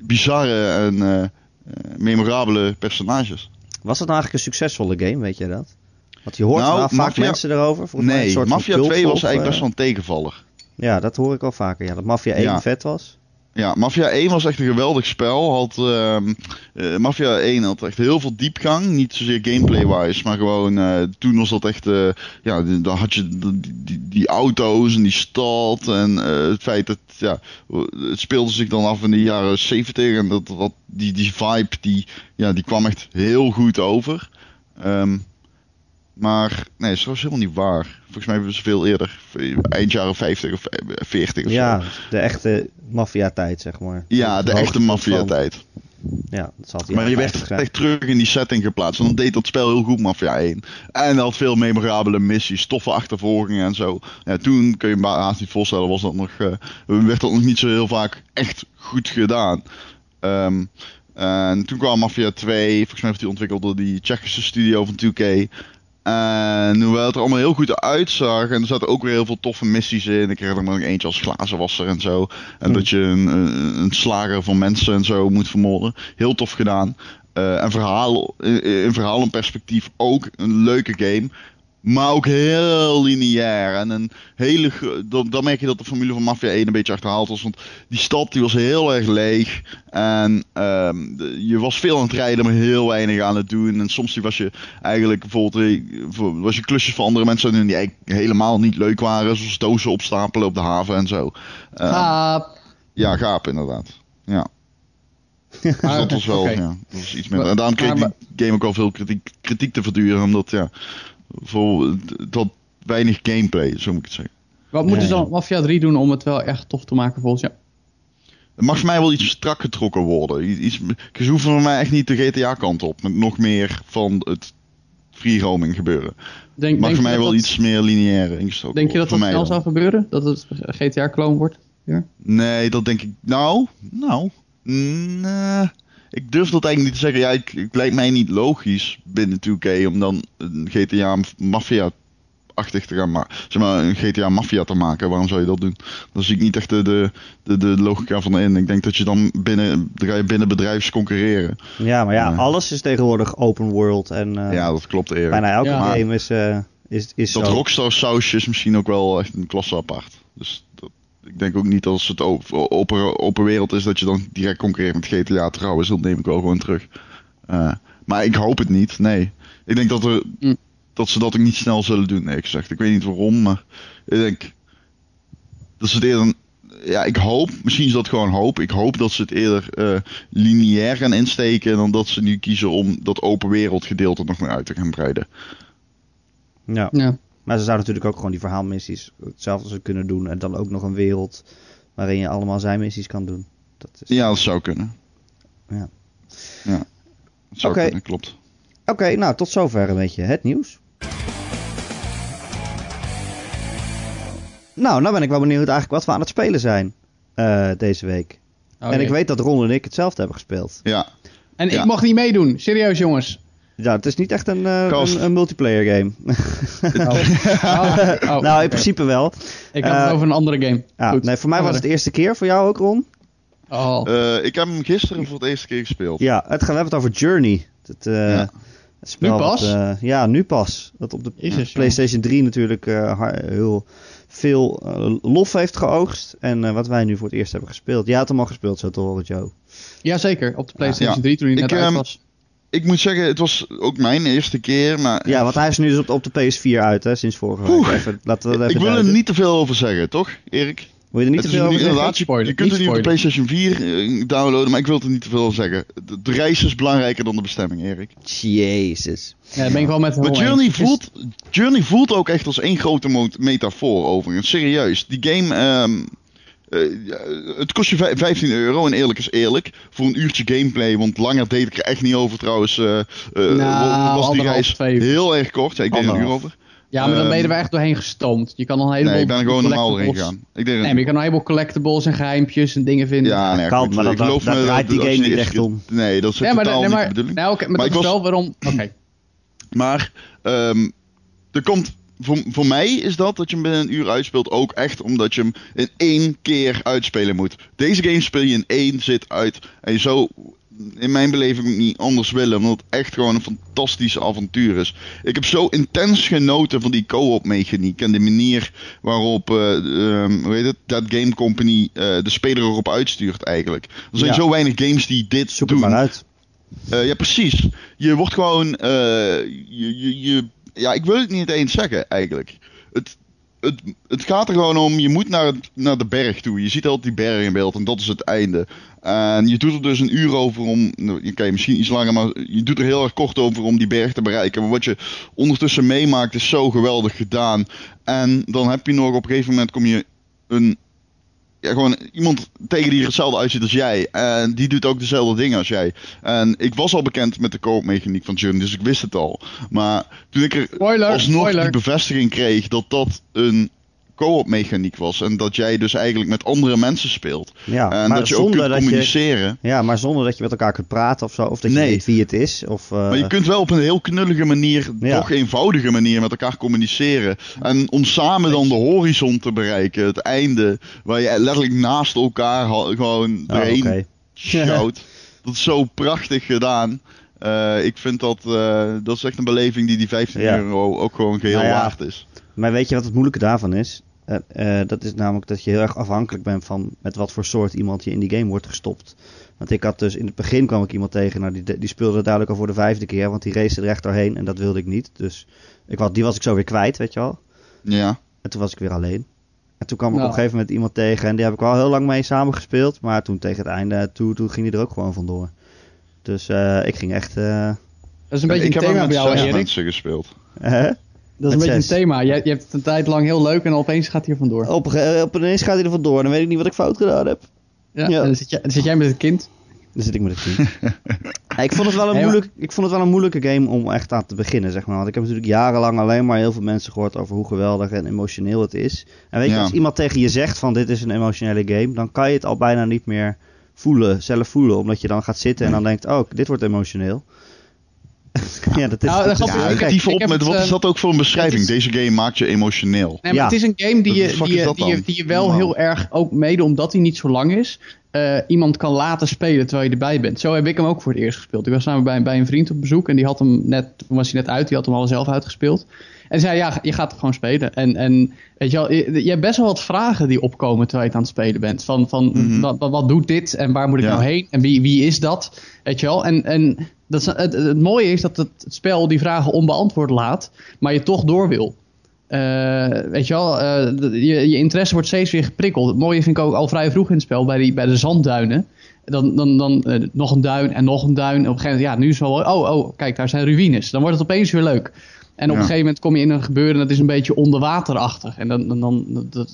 bizarre en uh, memorabele personages. Was het nou eigenlijk een succesvolle game, weet je dat? Want je hoort nou, vaak Mafia, mensen erover. Nee, mij een soort Mafia 2 was eigenlijk best wel een tegenvaller. Ja, dat hoor ik al vaker. Ja, dat Mafia 1 ja. vet was. Ja, Mafia 1 was echt een geweldig spel. Had, uh, uh, Mafia 1 had echt heel veel diepgang. Niet zozeer gameplay-wise, maar gewoon uh, toen was dat echt. ja, dan had je die, die, die, auto's en die stad. En het feit dat. Ja, het speelde zich dan af in de jaren 70. En dat, dat, die, die vibe die, ja, die kwam echt heel goed over. Um, maar nee, dat was helemaal niet waar. Volgens mij hebben we ze veel eerder. Eind jaren 50 of 40 of ja, zo. de echte maffia-tijd, zeg maar. Ja, de, de echte maffia-tijd. Ja, dat zal Maar je werd echt terug in die setting geplaatst. En dan deed dat spel heel goed, Mafia 1. En dat had veel memorabele missies, toffe achtervolgingen en zo. Ja, toen kun je je haast niet voorstellen, was dat nog, uh, werd dat nog niet zo heel vaak echt goed gedaan. Um, en toen kwam Mafia 2, volgens mij heeft die ontwikkeld door die Tsjechische studio van 2K. En hoewel het er allemaal heel goed uitzag. En er zaten ook weer heel veel toffe missies in. Ik kreeg er nog eentje als glazenwasser en zo. En hm. dat je een, een, slager van mensen en zo moet vermoorden. Heel tof gedaan. Uh, en verhaal, in, in verhaal en perspectief ook een leuke game. Maar ook heel lineair. En een hele. Dan, dan merk je dat de formule van Mafia 1 een beetje achterhaald was. Want die stad die was heel erg leeg. En um, je was veel aan het rijden, maar heel weinig aan het doen. En soms was je eigenlijk bijvoorbeeld. Eh, was je klusjes van andere mensen die eigenlijk helemaal niet leuk waren. Zoals dozen opstapelen op de haven en zo. Um, gaap. Ja, gaap inderdaad. Ja. Dus dat was wel. Okay. Ja, dat was iets minder. En daarom kreeg die game ook al veel kritiek, kritiek te verduren. Omdat ja voor tot weinig gameplay, zo moet ik het zeggen. Wat moeten ze dan Mafia 3 doen om het wel echt tof te maken volgens jou? Het mag voor mij wel iets strak getrokken worden. Iets, ze hoeven voor mij echt niet de GTA-kant op. Met nog meer van het free roaming gebeuren. Denk, mag voor mij wel iets meer lineair ingestoken Denk je dat dat snel zou gebeuren? Dat het GTA-kloon wordt? Ja? Nee, dat denk ik... Nou, nou... Nee ik durf dat eigenlijk niet te zeggen. Ja, ik, het lijkt mij niet logisch binnen 2K om dan een GTA Mafia achtig te gaan maken. Zeg maar, een GTA Mafia te maken. Waarom zou je dat doen? Dan zie ik niet echt de, de, de, de logica van in. Ik denk dat je dan binnen, dan ga je binnen bedrijfs concurreren. Ja, maar ja, alles is tegenwoordig open world. En, uh, ja, dat klopt eerder. Bijna elke game is, uh, is, is Dat zo. Rockstar sausje is misschien ook wel echt een klasse apart. Dus dat, ik denk ook niet als het open, open wereld is dat je dan direct concurreert met GTA trouwens. Dat neem ik wel gewoon terug. Uh, maar ik hoop het niet, nee. Ik denk dat, er, mm. dat ze dat ook niet snel zullen doen, nee, gezegd. Ik weet niet waarom, maar ik denk dat ze het eerder... Ja, ik hoop, misschien is dat gewoon hoop. Ik hoop dat ze het eerder uh, lineair gaan insteken dan dat ze nu kiezen om dat open wereld gedeelte nog meer uit te gaan breiden. Ja. ja. Maar ze zouden natuurlijk ook gewoon die verhaalmissies hetzelfde kunnen doen. En dan ook nog een wereld waarin je allemaal zijn missies kan doen. Dat is... Ja, dat zou kunnen. Ja. Ja, dat zou kunnen, klopt. Oké, nou tot zover een beetje het nieuws. Nou, nou ben ik wel benieuwd eigenlijk wat we aan het spelen zijn uh, deze week. Okay. En ik weet dat Ron en ik hetzelfde hebben gespeeld. Ja. En ja. ik mag niet meedoen. Serieus jongens. Ja, het is niet echt een, uh, een, een, multiplayer game. oh. Oh, nou, in principe wel. Ik had uh, het over een andere game. Ja, nee, voor mij was het de eerste keer. Voor jou ook, Ron? Oh. Uh, ik heb hem gisteren voor het eerste keer gespeeld. Ja, het, we hebben het over Journey. Het, ja. het spel nu pas? Dat, ja, nu pas. Dat op de Jezus, PlayStation 3 natuurlijk heel veel lof heeft geoogst. En wat wij nu voor het eerst hebben gespeeld. Jij had hem al gespeeld, zo toch, Joe? Jazeker, op de PlayStation 3 toen hij net ik, uit was ik moet zeggen, het was ook mijn eerste keer. Maar... Ja, want hij is nu dus op, op de PS4 uit, hè, sinds vorige week. Even, laten we even ik wil er niet te veel over zeggen, toch, Erik? Wil je er niet te veel over zeggen? Je, je kunt het niet op de PlayStation 4 downloaden, maar ik wil er niet te veel zeggen. De, reis is belangrijker dan de bestemming, Erik. Jezus. Ja, ben ik wel met Maar Journey voelt, Journey voelt ook echt als één grote metafoor overigens. Serieus. Die game... Um, uh, het kost je 15 euro en eerlijk is eerlijk. Voor een uurtje gameplay, want langer deed ik er echt niet over trouwens. Uh, uh, nou, was die reis heel erg kort. Ja, ik deed er een uur over. Ja, maar dan ben je er ehm, echt doorheen gestoomd. Je kan al een heleboel. Nee, ik ben er gewoon normaal doorheen gegaan. Ik denk nee, maar je kan een heleboel collectibles en geheimpjes en dingen vinden. Ja, nee, kan, maar dat, dat, dat draait die game niet echt om. Nee, dat is ja, maar, totaal nee, maar, niet de bedoeling. Nee, okay, maar, maar dat is wel waarom. Oké. Maar um, er komt voor, voor mij is dat dat je hem binnen een uur uitspeelt ook echt omdat je hem in één keer uitspelen moet. Deze game speel je in één zit uit. En je zou in mijn beleving niet anders willen, omdat het echt gewoon een fantastisch avontuur is. Ik heb zo intens genoten van die co-op mechaniek en de manier waarop, uh, um, hoe heet het, dat Game Company uh, de speler erop uitstuurt eigenlijk. Er zijn zo weinig games die dit Zoek doen. maar uit. Uh, ja, precies. Je wordt gewoon, je, je, je ja, ik wil het niet eens zeggen eigenlijk. Het, het, het gaat er gewoon om, je moet naar, het, naar de berg toe. Je ziet altijd die berg in beeld en dat is het einde. En je doet er dus een uur over om, nou, oké, misschien iets langer, maar je doet er heel erg kort over om die berg te bereiken. Maar wat je ondertussen meemaakt is zo geweldig gedaan. En dan heb je nog op een gegeven moment kom je een ja, gewoon iemand tegen die er hetzelfde uitziet als jij. En die doet ook dezelfde dingen als jij. En ik was al bekend met de koopmechaniek van Journey, dus ik wist het al. Maar toen ik er spoiler, alsnog spoiler. die bevestiging kreeg dat dat een co-op mechaniek was. En dat jij dus eigenlijk met andere mensen speelt. Ja, en dat je ook kunt communiceren. ja, maar zonder dat je met elkaar kunt praten of zo. Of dat je weet wie het is. Of, uh... Maar je kunt wel op een heel knullige manier, toch eenvoudige manier met elkaar communiceren. En om samen dan de horizon te bereiken. Het einde. Waar je letterlijk naast elkaar gewoon oh, doorheen okay. schouwt. dat is zo prachtig gedaan. Uh, ik vind dat, uh, dat is echt een beleving die die 15 euro ook gewoon geheel nou waard is. Maar weet je wat het moeilijke daarvan is? Uh, dat is namelijk dat je heel erg afhankelijk bent van met wat voor soort iemand je in die game wordt gestopt. Want ik had dus in het begin kwam ik iemand tegen, nou die, die speelde duidelijk al voor de vijfde keer, want die race er echt doorheen en dat wilde ik niet. Dus ik had, die was ik zo weer kwijt, weet je wel. Ja. En toen was ik weer alleen. En toen kwam ik op een gegeven moment iemand tegen en die heb ik wel heel lang mee samengespeeld. Maar toen tegen het einde, toen, toen ging hij er ook gewoon vandoor. Dus uh, ik ging echt... Uh... Dat is een beetje een thema bij jou, Erik. mensen gespeeld. Dat is een beetje een thema. Je, je hebt het een tijd lang heel leuk en opeens gaat hij er vandoor. Op, opeens gaat hij er vandoor. Dan weet ik niet wat ik fout gedaan heb. Ja, En dan, zit dan zit jij met het kind. Dan zit ik met het kind. ik, vond het wel een moeilijk, ik vond het wel een moeilijke game om echt aan te beginnen, zeg maar. Want ik heb natuurlijk jarenlang alleen maar heel veel mensen gehoord over hoe geweldig en emotioneel het is. En weet je, als iemand tegen je zegt van dit is een emotionele game, dan kan je het al bijna niet meer voelen, zelf voelen. Omdat je dan gaat zitten en dan denkt, oh, dit wordt emotioneel. ja, dat is... Nou, dat ja, kijk, op met, wat is ehm, dat ook voor een beschrijving? Deze game maakt je emotioneel. Nee, maar het is een game die je, die, je, die, je, die je wel heel erg, ook mede omdat hij niet zo lang is, uh, iemand kan laten spelen terwijl je erbij bent. Zo heb ik hem ook voor het eerst gespeeld. Ik was samen bij, bij een vriend op bezoek en die had hem net, toen was hij net uit, die had hem al zelf uitgespeeld. En zei, ja, je gaat gewoon spelen. En, en weet je wel, je, je, hebt best wel wat vragen die opkomen terwijl je aan het spelen bent. Van, van mhm. wat, wat, doet dit en waar moet ik nou heen en wie, wie is dat? Weet je wel, en, en dat het, het mooie is dat het spel die vragen onbeantwoord laat, maar je toch door wil. Uh, weet je wel, uh, je, je, interesse wordt steeds weer geprikkeld. Het mooie vind ik ook al vrij vroeg in het spel, bij, die, bij de zandduinen. Dan, dan, dan uh, nog een duin en nog een duin. Op een gegeven moment, ja, nu is wel, oh, oh, kijk, daar zijn ruïnes. Dan wordt het opeens weer leuk. En op een gegeven moment kom je in een gebeuren dat is een beetje onderwaterachtig. En dan, dan, dan,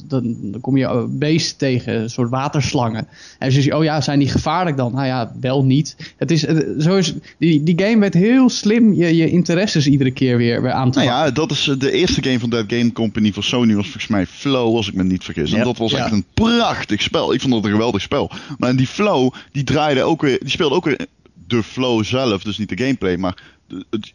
dan, dan, kom je eh, beesten tegen, een soort waterslangen. En dan je, oh ja, zijn die gevaarlijk dan? Nou ja, wel niet. Het is, zo is, die, die game werd heel slim je, je interesses iedere keer weer, weer aan te Nou ja, dat is eh, de eerste game van dat game company voor Sony was volgens mij Flow, als ik me niet vergis. En dat was echt een prachtig spel. Ik vond dat een geweldig spel. Maar die Flow, die draaide ook weer, die speelde ook weer de flow zelf, dus niet de gameplay, maar het,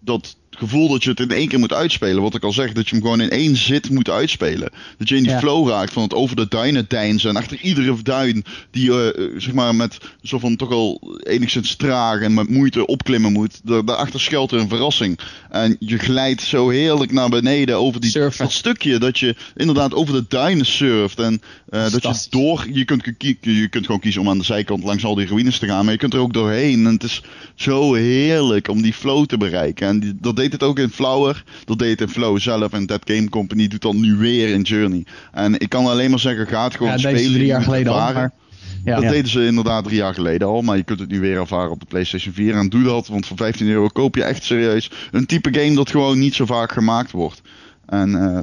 dat gevoel dat je het in één keer moet uitspelen. Wat ik al zeg, dat je hem gewoon in één zit moet uitspelen. Dat je in die flow raakt van het over de duinen deinzen. En achter iedere duin die je uh, zeg maar met zo van toch al enigszins traag en met moeite opklimmen moet. daarachter schuilt er een verrassing. En je glijdt zo heerlijk naar beneden over die, dat stukje dat je inderdaad over de duinen surft. En uh, dat je door, je kunt, je kunt gewoon kiezen om aan de zijkant langs al die ruïnes te gaan. Maar je kunt er ook doorheen. En het is zo heerlijk om die flow te bereiken. En die, dat deed het ook in Flower. Dat deed het in Flow zelf. En That Game Company doet dat nu weer in Journey. En ik kan alleen maar zeggen, ga het gewoon Ja, spelen. deze drie jaar geleden al. Maar, ja. Dat Ja. deden ze inderdaad drie jaar geleden al, maar je kunt het nu weer ervaren op de PlayStation 4. En doe dat, want voor 15 euro koop je echt serieus een type game dat gewoon niet zo vaak gemaakt wordt. En eh,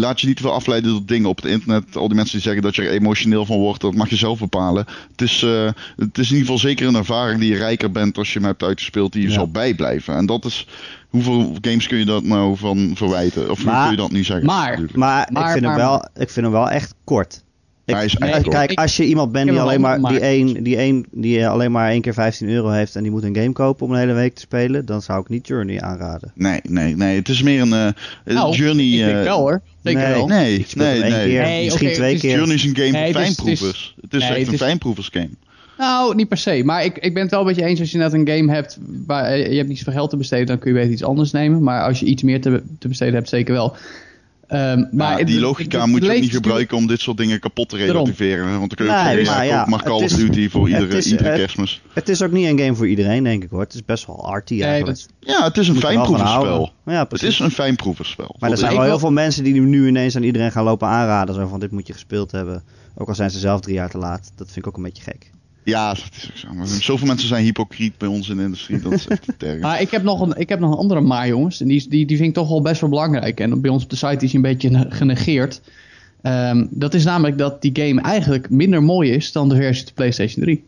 laat je niet te veel afleiden door dingen op het internet. Al die mensen die zeggen dat je er emotioneel van wordt, dat mag je zelf bepalen. Het is, eh, het is in ieder geval zeker een ervaring die je rijker bent als je hem hebt uitgespeeld, die je Ja. zal bijblijven. En dat is, hoeveel games kun je dat nou van verwijten? Of hoe kun je dat nu zeggen? maar-? Maar, Maar- ik, vind maar- hem wel, ik vind hem wel echt kort. Ik, Hij is kijk, Ik- als je iemand bent die alleen maar, die, één, die, één, die alleen maar één keer 15 euro heeft en die moet een game kopen om een hele week te spelen, dan zou ik niet Journey aanraden. Nee, nee, nee. Het is meer een eh, Nou, Journey. ik denk eh, wel hoor. Zeker nee. wel. Nee, nee, nee. keer, Nee, misschien twee het is keer. Journey is een game Nee, voor het is- het is- fijnproevers. Het is nee, echt het een fijnproevers game. Nou, niet per se. Maar ik, ik ben het wel met je eens als je net een game hebt waar eh, je hebt niet zoveel geld te besteden, dan kun je beter iets anders nemen. Maar als je iets meer te, te besteden hebt, zeker wel. Ehm, maar die het- logica het moet je ook niet gebruiken om dit soort dingen kapot te Daarom. relativeren. Want dan kun je ook Nee, zeggen, ja, maar ja, maar Call het of Duty voor iedere, is, iedere eh, kerstmis. Het is ook niet een game voor iedereen, denk ik hoor. Het is best wel arty Nee, eigenlijk. dat- Ja, het is een houden. Ja, Het is een fijnproeversspel. Maar er zijn wel heel veel mensen die nu ineens aan iedereen gaan lopen aanraden. Zo van, dit moet je gespeeld hebben. Ook al zijn ze zelf drie jaar te laat. Dat vind ik ook een beetje gek. Ja, dat is ook zo. Maar zoveel mensen zijn hypocriet bij ons in de industrie. Dat is echt terg. Maar ik heb nog een, ik heb nog een andere maar, jongens. En die, die, die vind ik toch wel best wel belangrijk. En bij ons op de site is hij een beetje ne- genegeerd. Ehm, dat is namelijk dat die game eigenlijk minder mooi is dan de versie op de PlayStation 3.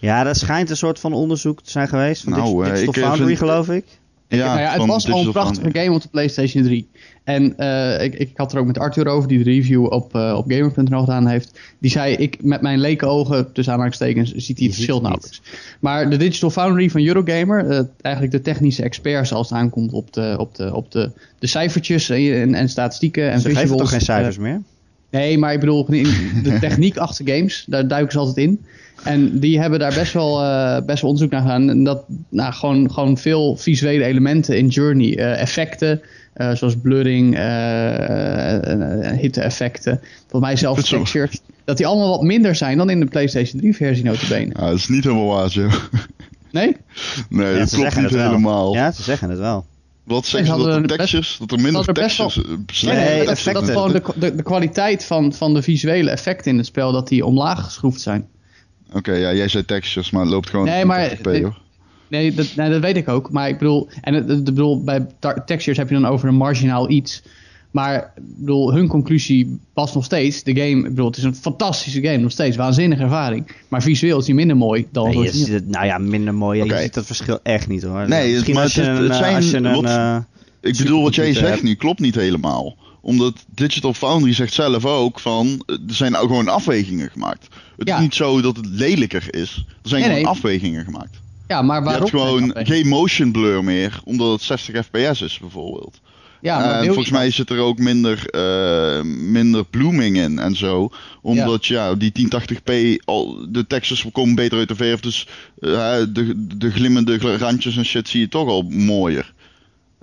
Ja, dat schijnt een soort van onderzoek te zijn geweest. Van Nou, Dig- eh, Digital ik, eh, Foundry, vind- geloof ik. Ja, nou ja, het was al een prachtige game op de PlayStation 3. En eh, ik, ik had er ook met Arthur over, die de review op, eh, op Gamer.nl gedaan heeft. Die zei, ik met mijn leke ogen, tussen aanhalingstekens, ziet hij het verschil nauwelijks. Maar de Digital Foundry van Eurogamer, eh, eigenlijk de technische experts als het aankomt op de, op de, op de, de cijfertjes en, en, en statistieken en Ze geven visuals. toch geen cijfers meer? Nee, maar ik bedoel, de techniek achter games, daar duiken ze altijd in. En die hebben daar best wel, eh, best wel onderzoek naar gedaan. En dat, nou, gewoon, gewoon veel visuele elementen in Journey. eh, effecten, eh, zoals blurring, hitte-effecten. Volgens mij zelfs textures. Dat die allemaal wat minder zijn dan in de PlayStation 3 versie notabene. Ja, dat is niet helemaal waar, Joe. Nee? Nee, Ja, dat ze klopt niet helemaal. Ja, ze zeggen het wel. Wat zeggen ze dat de best- textures, dat er minder textures... eh, Nee, effecten. dat gewoon de, de, de kwaliteit van, van de visuele effecten in het spel, dat die omlaag geschroefd zijn. Oké, ja, jij zei textures, maar het loopt gewoon Nee, op maar- 80p, nee. hoor. Nee dat, nee, dat weet ik ook. Maar ik bedoel, en het, het- ik bedoel, bij textures heb je dan over een marginaal iets. Maar ik bedoel, hun conclusie was nog steeds: de game, ik bedoel, het is een fantastische game, nog steeds, waanzinnige ervaring. Maar visueel is die minder mooi dan Nee, je het, nou ja, minder mooi. Je ziet dat verschil echt niet hoor. Nee, Misschien maar als je het is- een, het eh, zijn als je een, wat- eh, Ik bedoel, wat jij zegt hebt. nu klopt niet helemaal. Omdat Digital Foundry zegt zelf ook van, eh, er zijn ook gewoon afwegingen gemaakt. Het Ja. is niet zo dat het lelijker is. Er zijn Nee, gewoon nee. afwegingen gemaakt. Ja, maar Je waarom? hebt gewoon geen motion blur meer, omdat het 60 fps is bijvoorbeeld. Ja, maar en je volgens mij zit er ook minder, eh, minder blooming in en zo. Omdat ja, die 1080p, al, de textures komen beter uit de verf. Dus eh, de, de glimmende gl- randjes en shit zie je toch al mooier.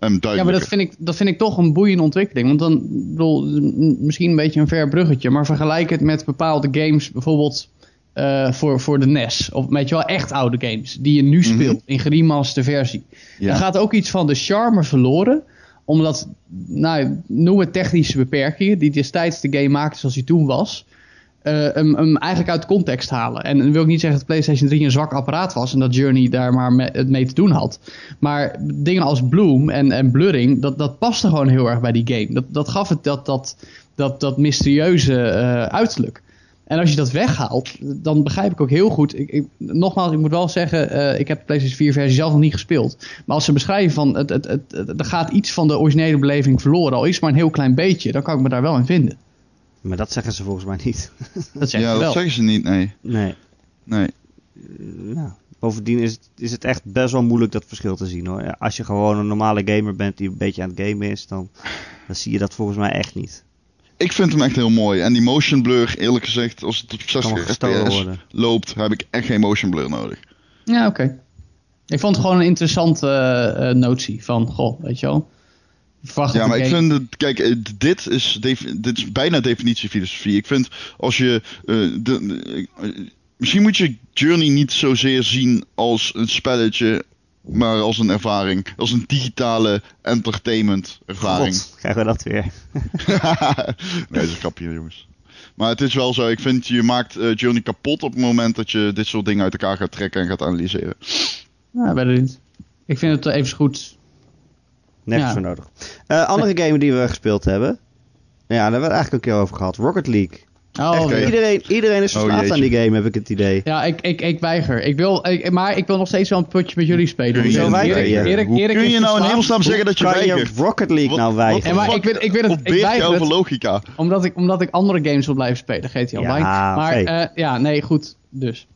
En Ja, maar dat vind, ik, dat vind ik toch een boeiende ontwikkeling. Want dan, bedoel, misschien een beetje een ver bruggetje, maar vergelijk het met bepaalde games, bijvoorbeeld eh, voor, voor de NES. Of weet je wel, echt oude games, die je nu Mhm. speelt, in geremasterde versie. Ja. Dan gaat ook iets van de charme verloren, omdat, nou, noem het technische beperkingen, die destijds de game maakte zoals hij toen was, hem, hem eigenlijk uit context halen. En dan wil ik niet zeggen dat PlayStation 3 een zwak apparaat was en dat Journey daar maar het mee te doen had. Maar dingen als bloom en, en blurring, dat, dat paste gewoon heel erg bij die game. Dat, dat gaf het dat, dat, dat, dat mysterieuze eh, uiterlijk. En als je dat weghaalt, dan begrijp ik ook heel goed. Ik, ik, nogmaals, ik moet wel zeggen, eh, ik heb de PlayStation 4 versie zelf nog niet gespeeld. Maar als ze beschrijven van, het, het, het, er gaat iets van de originele beleving verloren, al is maar een heel klein beetje, dan kan ik me daar wel in vinden. Maar dat zeggen ze volgens mij niet. Dat zeg ja, dat wel. zeggen ze niet, nee. nee. nee. Ja. Bovendien is het, is het echt best wel moeilijk dat verschil te zien hoor. Als je gewoon een normale gamer bent die een beetje aan het gamen is, dan, dan zie je dat volgens mij echt niet. Ik vind hem echt heel mooi. En die motion blur, eerlijk gezegd, als het op Kan wel 60 gestolen fps loopt, heb ik echt geen motion blur nodig. Ja, oké. Ik vond het gewoon een interessante eh, eh, notie van, goh, weet je wel. Verwacht Ja, maar ik vind het, kijk, eh, dit is, dit is bijna definitiefilosofie. Ik vind als je, eh, de, eh, misschien moet je Journey niet zozeer zien als een spelletje maar als een ervaring. Als een digitale entertainment ervaring. God, krijgen we dat weer. nee, dat is een grapje, jongens. Maar het is wel zo, ik vind je maakt uh, Journey kapot op het moment dat je dit soort dingen uit elkaar gaat trekken en gaat analyseren. Nou, weet het niet. Ik vind het even goed. Nergens ja. voor nodig. Uh, andere game die we gespeeld hebben. Ja, daar hebben we het eigenlijk een keer over gehad. Rocket League. Oh, Echt, iedereen, iedereen is verslaafd oh, aan die game, heb ik het idee. Ja, ik, ik, ik weiger. Ik wil, ik, maar ik wil nog steeds wel een potje met jullie spelen. Zo weiger Erik, Erik, Erik kun je nou in hemelsnaam zeggen dat je weigert? je Rocket League nou weigeren? En maar ik wil, ik wil het, ik weiger over logica? Omdat ik, omdat ik andere games wil blijven spelen, GTA Online. Ja, maar uh, ja, nee, goed, dus.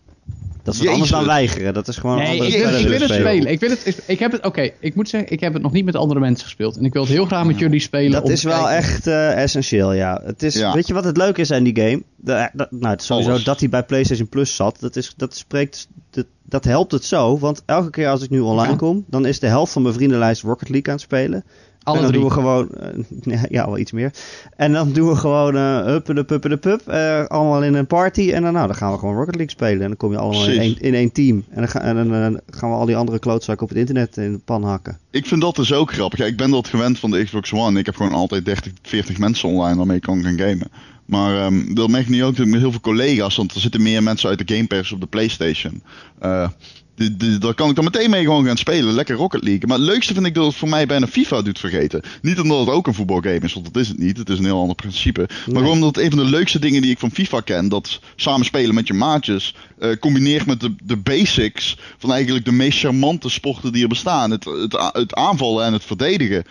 Dat is wat anders dan weigeren. Dat is gewoon nee, ik, ik, wil het spelen. Ik, wil het, ik heb het, oké, ik moet zeggen, ik heb het nog niet met andere mensen gespeeld. En ik wil het heel graag met jullie spelen. Dat is wel echt uh, essentieel, ja. Het is, ja. Weet je wat het leuke is aan die game? De, de, nou, het is sowieso Alles. dat hij bij PlayStation Plus zat. Dat, is, dat, spreekt, dat, dat helpt het zo. Want elke keer als ik nu online ja. kom, dan is de helft van mijn vriendenlijst Rocket League aan het spelen. Alle en dan drie. doen we gewoon, uh, ja, wel iets meer. En dan doen we gewoon uh, de puppen de pup, uh, allemaal in een party. En dan, nou, dan gaan we gewoon Rocket League spelen. En dan kom je allemaal in één, in één team. En dan, ga, en dan gaan we al die andere klootzakken op het internet in de pan hakken. Ik vind dat dus ook grappig. Ja, ik ben dat gewend van de Xbox One. Ik heb gewoon altijd 30, 40 mensen online waarmee ik kan gaan gamen. Maar um, dat merk ik nu ook met heel veel collega's, want er zitten meer mensen uit de Game Pass op de PlayStation. Uh, daar kan ik dan meteen mee gewoon gaan spelen. Lekker Rocket League. Maar het leukste vind ik dat het voor mij bijna FIFA doet vergeten. Niet omdat het ook een voetbalgame is, want dat is het niet. Het is een heel ander principe. Nee. Maar gewoon omdat het een van de leukste dingen die ik van FIFA ken. Dat samen spelen met je maatjes. Uh, combineert met de, de basics van eigenlijk de meest charmante sporten die er bestaan. Het, het, het aanvallen en het verdedigen.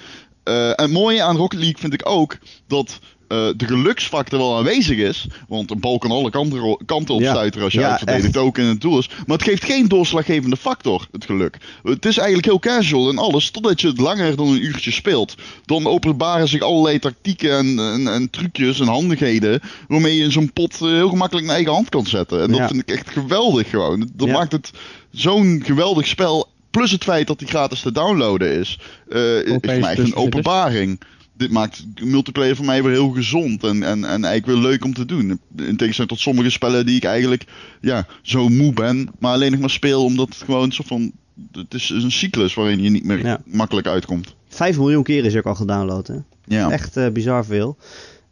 Uh, en het mooie aan Rocket League vind ik ook dat uh, de geluksfactor wel aanwezig is. Want een bal kan alle kanten, kanten opstuiteren als je ja, uitverdedigt ook in het doel is. Maar het geeft geen doorslaggevende factor, het geluk. Het is eigenlijk heel casual en alles, totdat je het langer dan een uurtje speelt. Dan openbaren zich allerlei tactieken en, en, en trucjes en handigheden. Waarmee je in zo'n pot uh, heel gemakkelijk een eigen hand kan zetten. En dat ja. vind ik echt geweldig gewoon. Dat maakt het zo'n geweldig spel. Plus het feit dat die gratis te downloaden is. Uh, is voor mij echt een openbaring dit maakt multiplayer voor mij weer heel gezond en, en, en eigenlijk weer leuk om te doen. In tegenstelling tot sommige spellen die ik eigenlijk ja, zo moe ben, maar alleen nog maar speel omdat het gewoon zo van. Het is een cyclus waarin je niet meer ja. makkelijk uitkomt. Vijf miljoen keer is ook al gedownload, hè? Ja. Echt uh, bizar veel.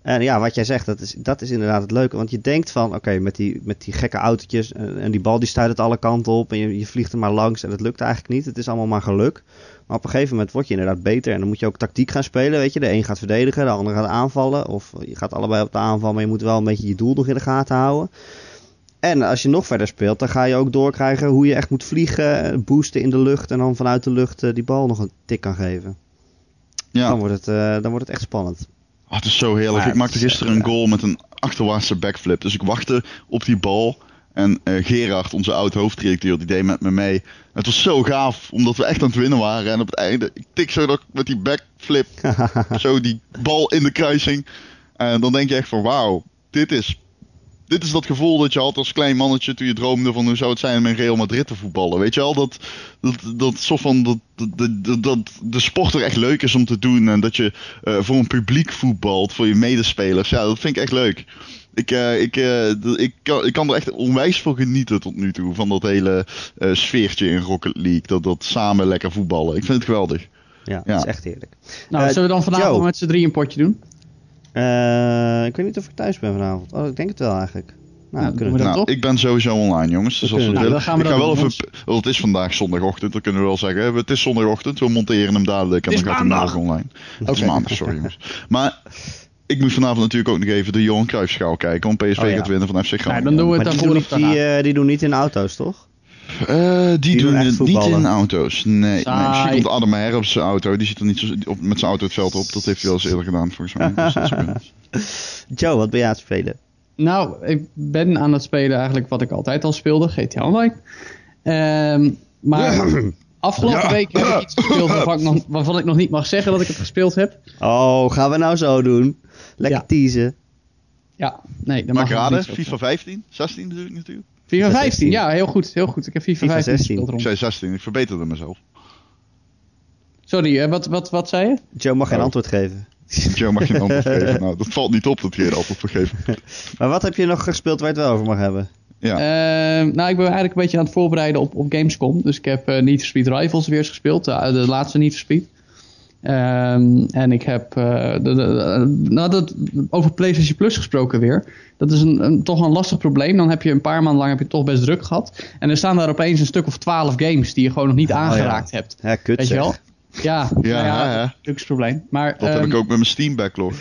En ja, wat jij zegt, dat is, dat is inderdaad het leuke. Want je denkt van, oké, okay, met, die, met die gekke autootjes en, en die bal die stuit het alle kanten op en je, je vliegt er maar langs en het lukt eigenlijk niet. Het is allemaal maar geluk. Maar op een gegeven moment word je inderdaad beter en dan moet je ook tactiek gaan spelen, weet je. De een gaat verdedigen, de ander gaat aanvallen. Of je gaat allebei op de aanval, maar je moet wel een beetje je doel nog in de gaten houden. En als je nog verder speelt, dan ga je ook doorkrijgen hoe je echt moet vliegen, boosten in de lucht en dan vanuit de lucht uh, die bal nog een tik kan geven. Ja. Dan, wordt het, uh, dan wordt het echt spannend. Oh, het is zo heerlijk. Ja, ik maakte gisteren een goal met een achterwaartse backflip. Dus ik wachtte op die bal. En uh, Gerard, onze oud hoofddirecteur, die deed met me mee. Het was zo gaaf, omdat we echt aan het winnen waren. En op het einde, ik tik zo dat met die backflip, zo die bal in de kruising. En dan denk je echt van, wauw, dit is, dit is dat gevoel dat je had als klein mannetje toen je droomde van hoe zou het zijn om in Real Madrid te voetballen. Weet je al, dat, dat, dat soort van, dat, dat, dat, dat de sport er echt leuk is om te doen. En dat je uh, voor een publiek voetbalt, voor je medespelers. Ja, dat vind ik echt leuk. Ik, uh, ik, uh, ik, kan, ik kan er echt onwijs van genieten tot nu toe. Van dat hele uh, sfeertje in Rocket League. Dat, dat samen lekker voetballen. Ik vind het geweldig. Ja, ja. dat is echt heerlijk. Nou, zullen we dan vanavond Joe. met z'n drie een potje doen? ik weet niet of ik thuis ben vanavond. Oh, ik denk het wel eigenlijk. Nou, nou, kunnen we nou ik ben sowieso online, jongens. Dus als we nou, willen. Gaan we ik ga wel even. Well, het is vandaag zondagochtend, dat kunnen we wel zeggen. Het is zondagochtend, we monteren hem dadelijk en dan gaat hij morgen online. Het okay. is maandag, sorry jongens. Maar ik moet vanavond natuurlijk ook nog even de Johan Cruijffschaal kijken. Om PSV oh, ja. gaat winnen van FC Groningen. Ja, dan doen we het dan die, doen, die, uh, die doen niet in auto's, toch? Uh, die, die, doen, het niet in auto's. Nee, nee misschien komt Adam Her op zijn auto. Die zit er niet zo op, met zijn auto het veld op. Dat heeft hij wel eens eerder gedaan, volgens mij. dus Joe, wat ben je aan het spelen? Nou, ik ben aan het spelen eigenlijk wat ik altijd al speelde. GTA Online. Um, maar afgelopen ja. week heb ik iets gespeeld waarvan ik, nog, waarvan ik nog niet mag zeggen dat ik het gespeeld heb. Oh, gaan we nou zo doen? Lekker ja. teasen. Ja, nee. Dat mag raden, FIFA 15? 16 bedoel ik natuurlijk. FIFA 15, 16. ja, heel goed, heel goed. Ik heb FIFA, FIFA 15 gespeeld rond. Ik zei 16, ik verbeterde mezelf. Sorry, uh, wat, wat, wat zei je? Joe mag geen oh. antwoord geven. Joe mag geen antwoord geven. Nou, dat valt niet op dat je geen antwoord geven. maar wat heb je nog gespeeld waar je het wel over mag hebben? Ja. Eh, nou, ik ben eigenlijk een beetje aan het voorbereiden op, op Gamescom. Dus ik heb uh, Need for Speed Rivals weer eens gespeeld. de laatste Need for Speed. Ehm, en ik heb uh, de, de, nou dat, over PlayStation Plus gesproken weer. Dat is een, een, toch een lastig probleem. Dan heb je een paar maanden lang heb je toch best druk gehad. En er staan daar opeens een stuk of twaalf games die je gewoon nog niet aangeraakt oh, ja. hebt. Ja, kut Weet je wel? Ja, ja, nou ja, ja. luxe Maar, dat heb ik ook met mijn Steam backlog.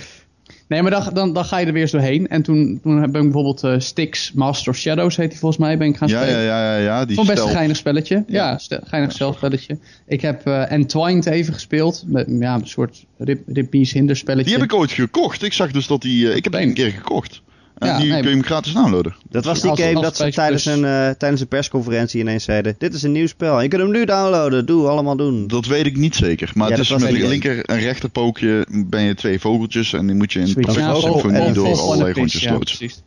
Nee, maar dan, dan, dan ga je er weer eens doorheen. En toen, toen ben ik bijvoorbeeld uh, Styx Master of Shadows, heet die volgens mij, ben ik gaan ja, spelen. Ja, ja, ja. ja die Vond best een geinig spelletje. Ja, ja stel, geinig ja, spelletje. Ik heb uh, Entwined even gespeeld. Met, ja, een soort Rippies hinderspelletje. Die heb ik ooit gekocht. Ik zag dus dat die... Uh, ik heb die een keer gekocht. En Ja, die nee, kun je hem gratis downloaden. Dat was die Als- game als dat ze tijdens Plus. een, eh, tijdens een persconferentie ineens zeiden: Dit is een nieuw spel. Je kunt hem nu downloaden. Doe, allemaal doen. Dat weet ik niet zeker. Maar Ja, het is met een linker en rechterpookje ben je twee vogeltjes. En die moet je in Zoiets. perfecte Ja, vol- symfonie door allerlei rondjes ja, loodsen. precies.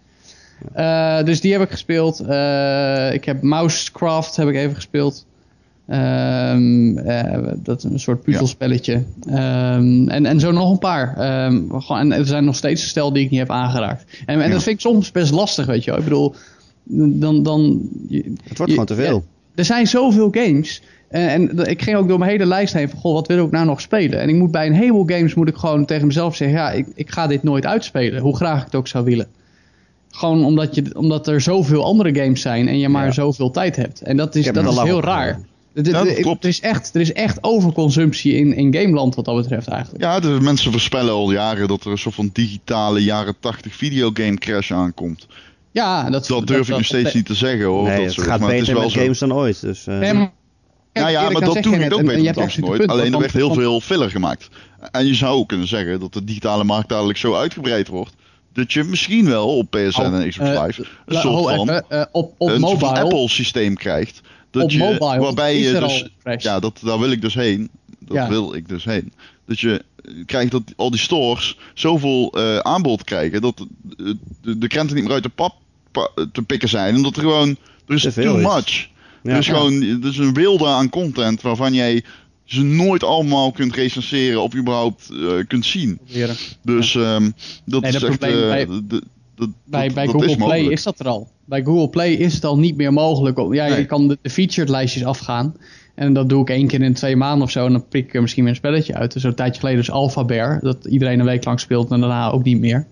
Eh, dus die heb ik gespeeld. Eh, ik heb Mousecraft heb ik even gespeeld. Ehm, eh, dat is een soort puzzelspelletje. Ehm, en, en zo nog een paar. Ehm, gewoon, en er zijn nog steeds een stel die ik niet heb aangeraakt. En, en Ja. dat vind ik soms best lastig, weet je wel. Ik bedoel, dan... dan je- Het wordt je- gewoon te veel. ja, er zijn zoveel games. En, en ik ging ook door mijn hele lijst heen van, goh, wat wil ik nou nog spelen? En ik moet bij een heleboel games moet ik gewoon tegen mezelf zeggen, ja, ik, ik ga dit nooit uitspelen. Hoe graag ik het ook zou willen. Gewoon omdat, je, omdat er zoveel andere games zijn en je maar Ja. zoveel tijd hebt. En dat is, dat is heel raar. Ja, klopt. Er is echt, er is echt overconsumptie in, in gameland wat dat betreft eigenlijk. Ja, de mensen voorspellen al jaren dat er een soort van digitale jaren 80 videogame crash aankomt. Ja, dat, Dat durf ik nog steeds niet te zeggen hoor. nee, dat het soort, gaat maar het is beter wel met zo. games dan ooit. Dus, eh, Nee, maar- Ja, ja, maar dan dat doe je ook beter absoluut nooit. een punt, Alleen er werd heel veel filler gemaakt. En je zou ook kunnen zeggen dat de digitale markt dadelijk zo uitgebreid wordt. Dat je misschien wel op PSN en Xbox Live een soort van, op, op een soort mobile. van Apple systeem krijgt. Dat Op je, mobile waarbij is je dus, ja, dat, daar wil ik dus heen. Dat Ja. wil ik dus heen. Dat je eh, krijgt dat al die stores zoveel eh, aanbod krijgen dat de, de, krenten niet meer uit de pap pa- te pikken zijn. Omdat er gewoon, er is too much. Ja. er is Ja. gewoon, er is een wilde aan content waarvan jij ze nooit allemaal kunt recenseren of überhaupt eh, kunt zien. Dus ehm, dat Nee, is dat echt... probleem eh, bij- de- dat- Bij, dat- bij dat Google is Play is dat er al. Bij Google Play is het al niet meer mogelijk. om- Ja, Nee. je kan de, de featured lijstjes afgaan. En dat doe ik één keer in twee maanden of zo. En dan prik ik er misschien weer een spelletje uit. Dus een tijdje geleden is Alpha Bear. Dat iedereen een week lang speelt en daarna ook niet meer.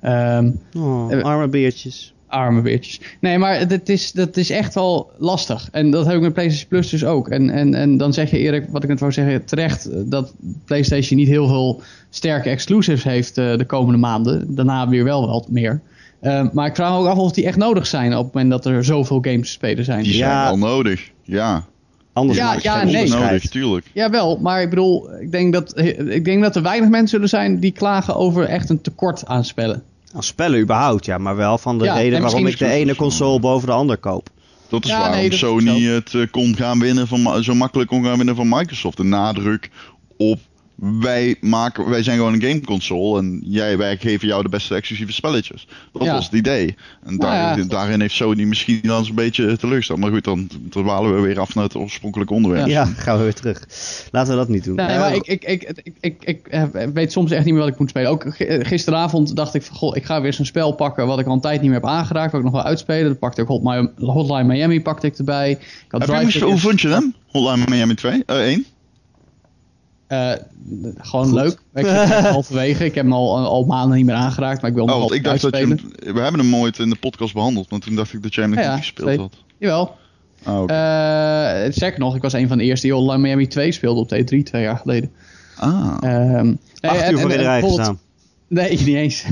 Ehm, oh, arme beertjes. Arme beertjes. Nee, maar dat is, dat is echt wel lastig. En dat heb ik met PlayStation Plus dus ook. En, en, en dan zeg je Erik, wat ik net wou zeggen, terecht eh, dat PlayStation niet heel veel sterke exclusives heeft eh, de komende maanden. Daarna weer wel wat meer. Eh, maar ik vraag me ook af of die echt nodig zijn op het moment dat er zoveel games te spelen zijn. Die Ja. zijn wel nodig. Ja, Anders Ja, ja, nee. nodig, tuurlijk. Jawel, maar ik bedoel, ik denk, dat, ik denk dat er weinig mensen zullen zijn die klagen over echt een tekort aan spellen. Aan spellen überhaupt, ja. Maar wel van de Ja, reden en waarom ik de ene console boven de ander koop. Dat is Ja, waarom nee, dat is Sony het eh, kon gaan winnen van, zo makkelijk kon gaan winnen van Microsoft. De nadruk op wij, maken, wij zijn gewoon een gameconsole en jij, wij geven jou de beste exclusieve spelletjes. Dat Ja. was het idee. En Nou daar, ja. daarin heeft Sony misschien dan eens een beetje teleurgesteld. Maar goed, dan dwalen we weer af naar het oorspronkelijke onderwerp. Ja, gaan we weer terug. Laten we dat niet doen. Nee, Ja, maar ik, ik, ik, ik, ik, ik eh, weet soms echt niet meer wat ik moet spelen. Ook gisteravond dacht ik van, goh, ik ga weer eens een spel pakken wat ik al een tijd niet meer heb aangeraakt, wat ik nog wel uitspelen. Dat pakte ik Hot Mi- Hotline Miami pakte ik erbij. Ik had Heb je hoe vond je hem? Hotline Miami 2? Eh 1? Eh, gewoon Goed. leuk. Ik zit halverwege. Ik heb hem al, al maanden niet meer aangeraakt, maar ik wil hem Oh, want ik dacht dat je hem, we hebben hem ooit in de podcast behandeld, maar toen dacht ik dat jij hem nog Ja, niet ja, gespeeld had. Jawel. Ah, oké. Eh nog, ik was een van de eerste die Hotline Miami 2 speelde op de E3 twee jaar geleden. ah. Ehm, nee, Acht uur voor de rij gestaan. Nee, niet eens.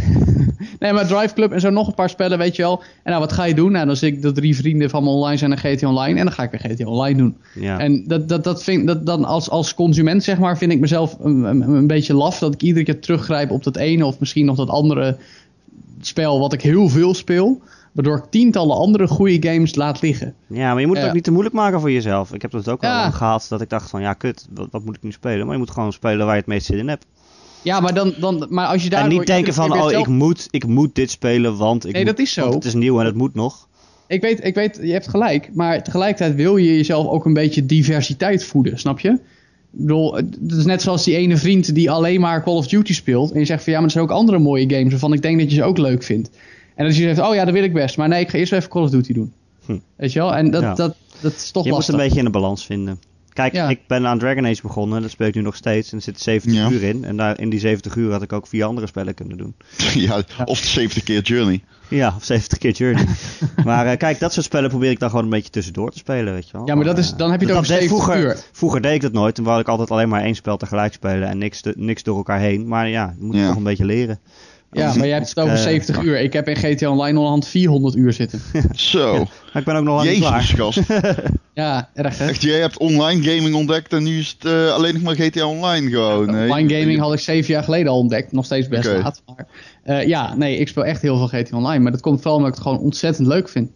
Nee, maar Drive Club en zo nog een paar spellen, weet je wel. En nou, wat ga je doen? Nou, dan zit ik dat drie vrienden van me online zijn en GT Online. En dan ga ik weer GT Online doen. Ja. En dat, dat, dat vind dat dan als, als consument, zeg maar, vind ik mezelf een, een, een beetje laf. Dat ik iedere keer teruggrijp op dat ene of misschien nog dat andere spel wat ik heel veel speel. Waardoor ik tientallen andere goede games laat liggen. ja, maar je moet het Ja. ook niet te moeilijk maken voor jezelf. Ik heb dat ook Ja. al gehad, dat ik dacht van, ja kut, wat, wat moet ik nu spelen? Maar je moet gewoon spelen waar je het meest zin in hebt. Ja, maar, dan, dan, maar als je daar en niet denken van, oh, ik moet, ik moet dit spelen, want ik Nee, moet- dat is zo. want het is nieuw en het moet nog. Ik weet, ik weet, je hebt gelijk. Maar tegelijkertijd wil je jezelf ook een beetje diversiteit voeden, snap je? Ik bedoel, het is net zoals die ene vriend die alleen maar Call of Duty speelt. En je zegt van ja, maar er zijn ook andere mooie games waarvan ik denk dat je ze ook leuk vindt. En als je zegt, oh ja, dat wil ik best. Maar nee, ik ga eerst even Call of Duty doen. Hm. Weet je wel? En dat, dat, dat is toch Je lastig. moet een beetje in de balans vinden. Kijk, ik ben aan Dragon Age begonnen. Dat speel ik nu nog steeds. En er zit 70 uur in. En daar, in die 70 uur had ik ook vier andere spellen kunnen doen. ja, of 70 keer Journey. Ja, of 70 keer Journey. maar uh, kijk, dat soort spellen probeer ik dan gewoon een beetje tussendoor te spelen, weet je wel. Ja, maar dat is, dan heb je het ook 70 vroeger, uur. Vroeger deed ik dat nooit. Dan wou ik altijd alleen maar één spel tegelijk spelen en niks, niks door elkaar heen. Maar ja, je moet ja. toch een beetje leren. Ja, maar jij hebt het over uh, 70 uur. Ik heb in GTA Online onderhand 400 uur zitten. Zo. maar ik ben ook nog lang Jezus, klaar. gast. ja, erg hè? Echt, jij hebt online gaming ontdekt en nu is het uh, alleen nog maar GTA Online gewoon. Ja, online gaming had ik zeven jaar geleden al ontdekt. Nog steeds best okay. laat. Maar uh, ja, nee, ik speel echt heel veel GTA Online. Maar dat komt vooral omdat ik het gewoon ontzettend leuk vind.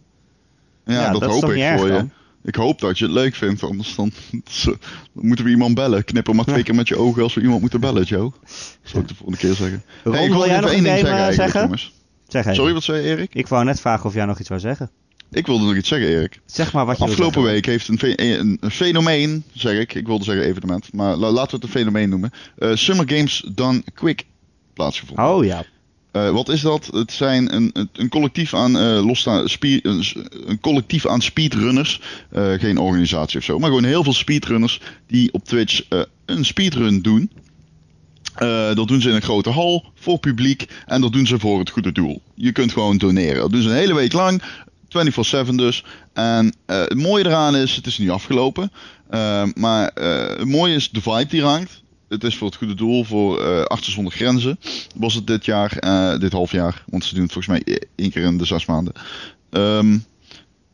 Ja, ja dat, dat hoop ik voor je. Ik hoop dat je het leuk vindt, anders dan, dan moeten we iemand bellen. Knipper maar twee keer met je ogen als we iemand moeten bellen, Joe. Dat zal ik de volgende keer zeggen. Ron, hey, ik wil jij nog een ding zeggen, zeggen? Zeg. Sorry, wat zei je, Erik? Ik wou net vragen of jij nog iets wou zeggen. Ik wilde nog iets zeggen, Erik. Zeg maar wat je Afgelopen week heeft een, een, een, fenomeen, zeg ik, ik wilde zeggen evenement, maar la, laten we het een fenomeen noemen. Uh, Summer Games Done Quick plaatsgevonden. Oh ja. Uh, wat is dat? Het zijn een, een collectief aan uh, losstaan, speed, een, collectief aan speedrunners, uh, geen organisatie of zo, maar gewoon heel veel speedrunners die op Twitch een speedrun doen. dat doen ze in een grote hal voor publiek en dat doen ze voor het goede doel. Je kunt gewoon doneren. Dat doen ze een hele week lang, 24/7 dus. En het mooie eraan is, het is nu afgelopen, maar het mooie is de vibe die hangt het is voor het goede doel, voor uh, Artsen zonder Grenzen. Was het dit jaar, uh, dit half jaar. Want ze doen het volgens mij één keer in de zes maanden. Um,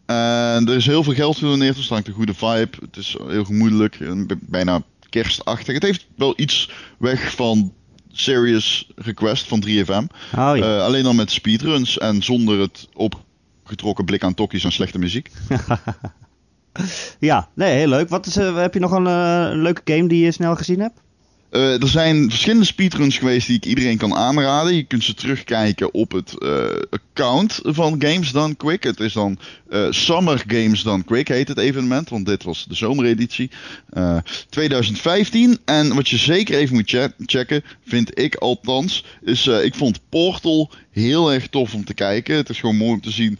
en er is heel veel geld gedoneerd. Er staat een goede vibe. Het is heel gemoedelijk. Bijna kerstachtig. Het heeft wel iets weg van Serious Request van 3FM. Oh, ja. uh, alleen dan met speedruns en zonder het opgetrokken blik aan tokkies en slechte muziek. ja, nee, heel leuk. Wat is, heb je nog een leuke game die je snel gezien hebt? Uh, er zijn verschillende speedruns geweest die ik iedereen kan aanraden. Je kunt ze terugkijken op het uh, account van Games Done Quick. Het is dan uh, Summer Games Done Quick heet het evenement, want dit was de zomereditie. 2015. En wat je zeker even moet che checken, vind ik althans, is ik vond Portal heel erg tof om te kijken. Het is gewoon mooi om te zien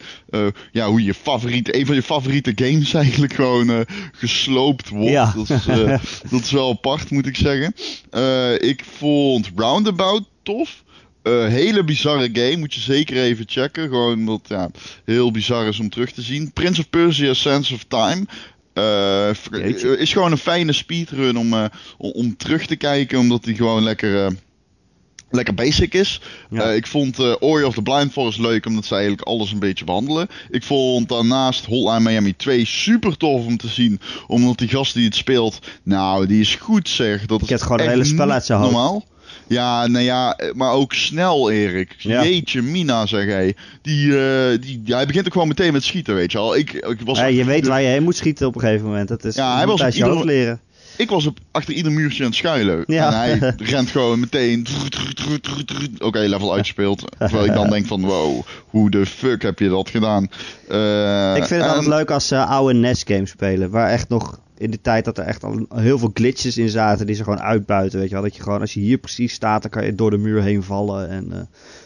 ja, hoe je favoriete, een van je favoriete games eigenlijk gewoon gesloopt wordt. Ja. Dat, is, dat is wel apart, moet ik zeggen. Ik vond Roundabout tof. Uh, hele bizarre game, moet je zeker even checken. Gewoon omdat ja, heel bizar is om terug te zien. Prince of Persia Sense of Time. Uh, is gewoon een fijne speedrun om, uh, om terug te kijken, omdat die gewoon lekker, lekker basic is. Ja. ik vond uh, Ori of the Blind Forest leuk, omdat ze eigenlijk alles een beetje behandelen. Ik vond daarnaast Hotline Miami 2 super tof om te zien, omdat die gast die het speelt, nou, die is goed zeg. Dat ik heb gewoon een hele spel uit zijn hoofd. Normaal. Ja, nou ja, maar ook snel, Erik. Ja. Jeetje, Mina, zeg hij. Die, uh, die, ja, hij begint ook gewoon meteen met schieten, weet je al. Ik, ik was ja, je weet waar je heen moet schieten op een gegeven moment. Dat is ja, hij was je ieder... leren. Ik was op, achter ieder muurtje aan het schuilen. Ja. En hij rent gewoon meteen. Oké, okay, level uitgespeeld. Terwijl ik dan denk van wow, hoe de fuck heb je dat gedaan? Uh, ik vind het en... altijd leuk als ze uh, oude NES games spelen. Waar echt nog in de tijd dat er echt al heel veel glitches in zaten. Die ze gewoon uitbuiten. Weet je wel. Dat je gewoon als je hier precies staat, dan kan je door de muur heen vallen. En uh,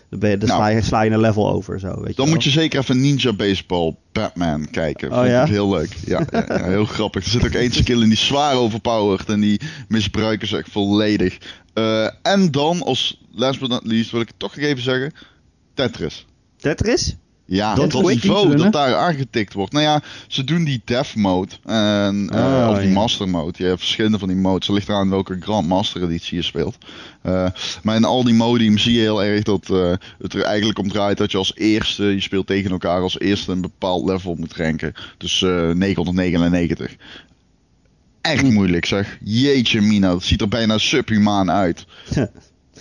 dan, ben je, dan nou, sla, je, sla je een level over. Zo, weet je dan wel. moet je zeker even Ninja Baseball Batman kijken. Oh, ja? heel leuk. Ja, ja, ja, heel grappig. Er zit ook één skill in die zwaar overpowered. En die misbruiken ze echt volledig. Uh, en dan als last but not least wil ik toch even zeggen. Tetris. Tetris? Ja, dat niveau dat daar aangetikt wordt. Nou ja, ze doen die dev mode. En, uh, Oh, of die ja. master mode. Je hebt verschillende van die modes. Het ligt eraan welke Grandmaster editie je speelt. Uh, maar in al die modi zie je heel erg dat uh, het er eigenlijk om draait dat je als eerste, je speelt tegen elkaar als eerste een bepaald level moet ranken. Dus uh, 999. Echt moeilijk zeg. Jeetje mina, dat ziet er bijna subhumaan uit.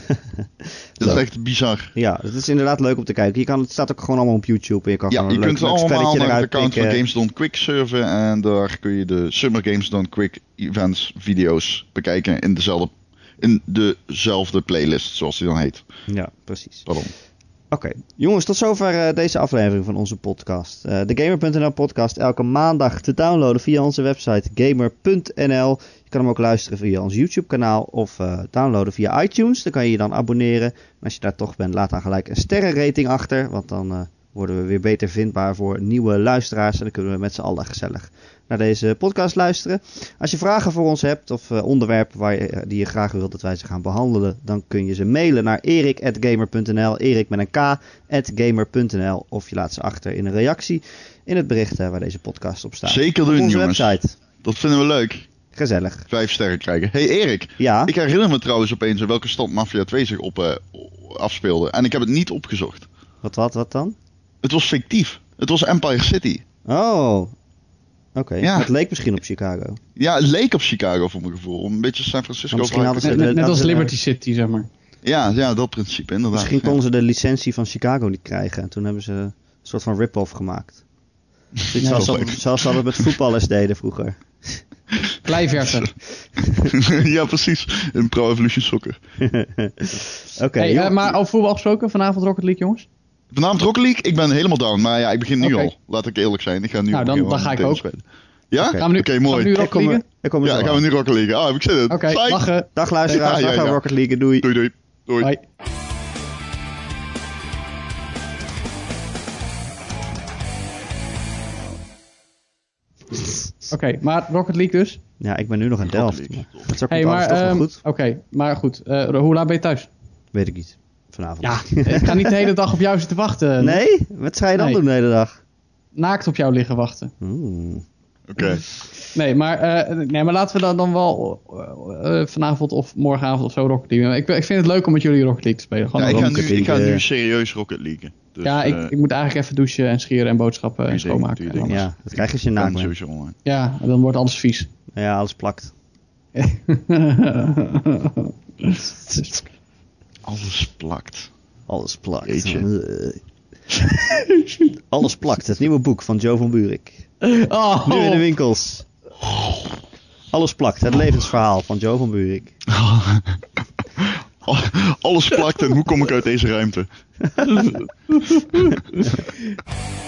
Dat is echt bizar. Ja, het is inderdaad leuk om te kijken. Je kan, het staat ook gewoon allemaal op YouTube. En je kan Ja, gewoon je een kunt leuk, allemaal spelletje naar het eruit account van. Games Done Quick surfen. En daar kun je de Summer Games Done Quick events video's bekijken in dezelfde, in dezelfde playlist, zoals die dan heet. Ja, precies. Pardon. Oké, jongens, tot zover uh, deze aflevering van onze podcast. Uh, de Gamer.nl podcast elke maandag te downloaden via onze website gamer.nl. Je kan hem ook luisteren via ons YouTube kanaal of uh, downloaden via iTunes. Dan kan je je dan abonneren. En als je daar toch bent, laat dan gelijk een sterrenrating achter, want dan worden we weer beter vindbaar voor nieuwe luisteraars. En dan kunnen we met z'n allen gezellig naar deze podcast luisteren. Als je vragen voor ons hebt of uh, onderwerpen waar je, die je graag wilt dat wij ze gaan behandelen, dan kun je ze mailen naar erik.gamer.nl, erik met een k, gamer.nl of je laat ze achter in een reactie in het bericht waar deze podcast op staat. Zeker doen, op onze jongens. website. Dat vinden we leuk. Gezellig. Vijf sterren krijgen. Hey Erik, ja? ik herinner me trouwens opeens welke stand Mafia 2 zich op, uh, afspeelde. En ik heb het niet opgezocht. Wat, wat, wat dan? Het was fictief. Het was Empire City. Oh, Oké, okay. ja. het leek misschien op Chicago. Ja, het leek op Chicago voor mijn gevoel. Een beetje San Francisco. Misschien hadden ze net, net, net als Liberty City, zeg maar. Ja, ja, dat principe inderdaad. Misschien konden ja. ze de licentie van Chicago niet krijgen. En toen hebben ze een soort van rip-off gemaakt. zoals, dat, zoals ze dat met voetballers deden vroeger. Kleiversen. ja, precies. In Pro Evolution Soccer. Oké. Okay, hey, uh, maar over voetbal gesproken, vanavond Rocket League, jongens? Vanavond Rocket League? Ik ben helemaal down. Maar ja, ik begin nu okay. al. Laat ik eerlijk zijn. Ik ga nu nou, dan, dan ga ik ook. Spelen. Ja? Oké, okay. okay, mooi. Gaan we nu Rocket League? Ik kom, ja, gaan we nu Rocket League. Ah, heb ik zin in. Oké, okay, lachen. Dag luisteraars, ja, ja, dag ja. Rocket League. Doei. Doei, doei. Doei. Bye. Oké, okay, maar Rocket League dus? Ja, ik ben nu nog in Delft. Dat is ook hey, maar, toch wel um, goed. Oké, okay, maar goed. Uh, hoe laat ben je thuis? Weet ik niet. Vanavond. Ja, ik ga niet de hele dag op jou zitten wachten. Nee? Wat ga je dan nee. doen de hele dag? Naakt op jou liggen wachten. Oeh. Oké. Okay. Nee, maar, uh, nee, maar laten we dan, dan wel uh, vanavond of morgenavond of zo Rocket League. Ik, ik vind het leuk om met jullie Rocket League te spelen. Gewoon ja, ik, ga nu, ik ga nu serieus Rocket League. Dus, ja, ik, ik, moet eigenlijk even douchen en scheren en boodschappen en schoonmaken. En ja, dat krijg je bent. Ja, en dan wordt alles vies. Ja, alles plakt. alles plakt. Alles plakt. Jeetje. alles plakt. Het nieuwe boek van Joe van Buurik. Oh. Nu in de winkels. Alles plakt. Het levensverhaal van Joe van Buurik. Alles plakt en hoe kom ik uit deze ruimte?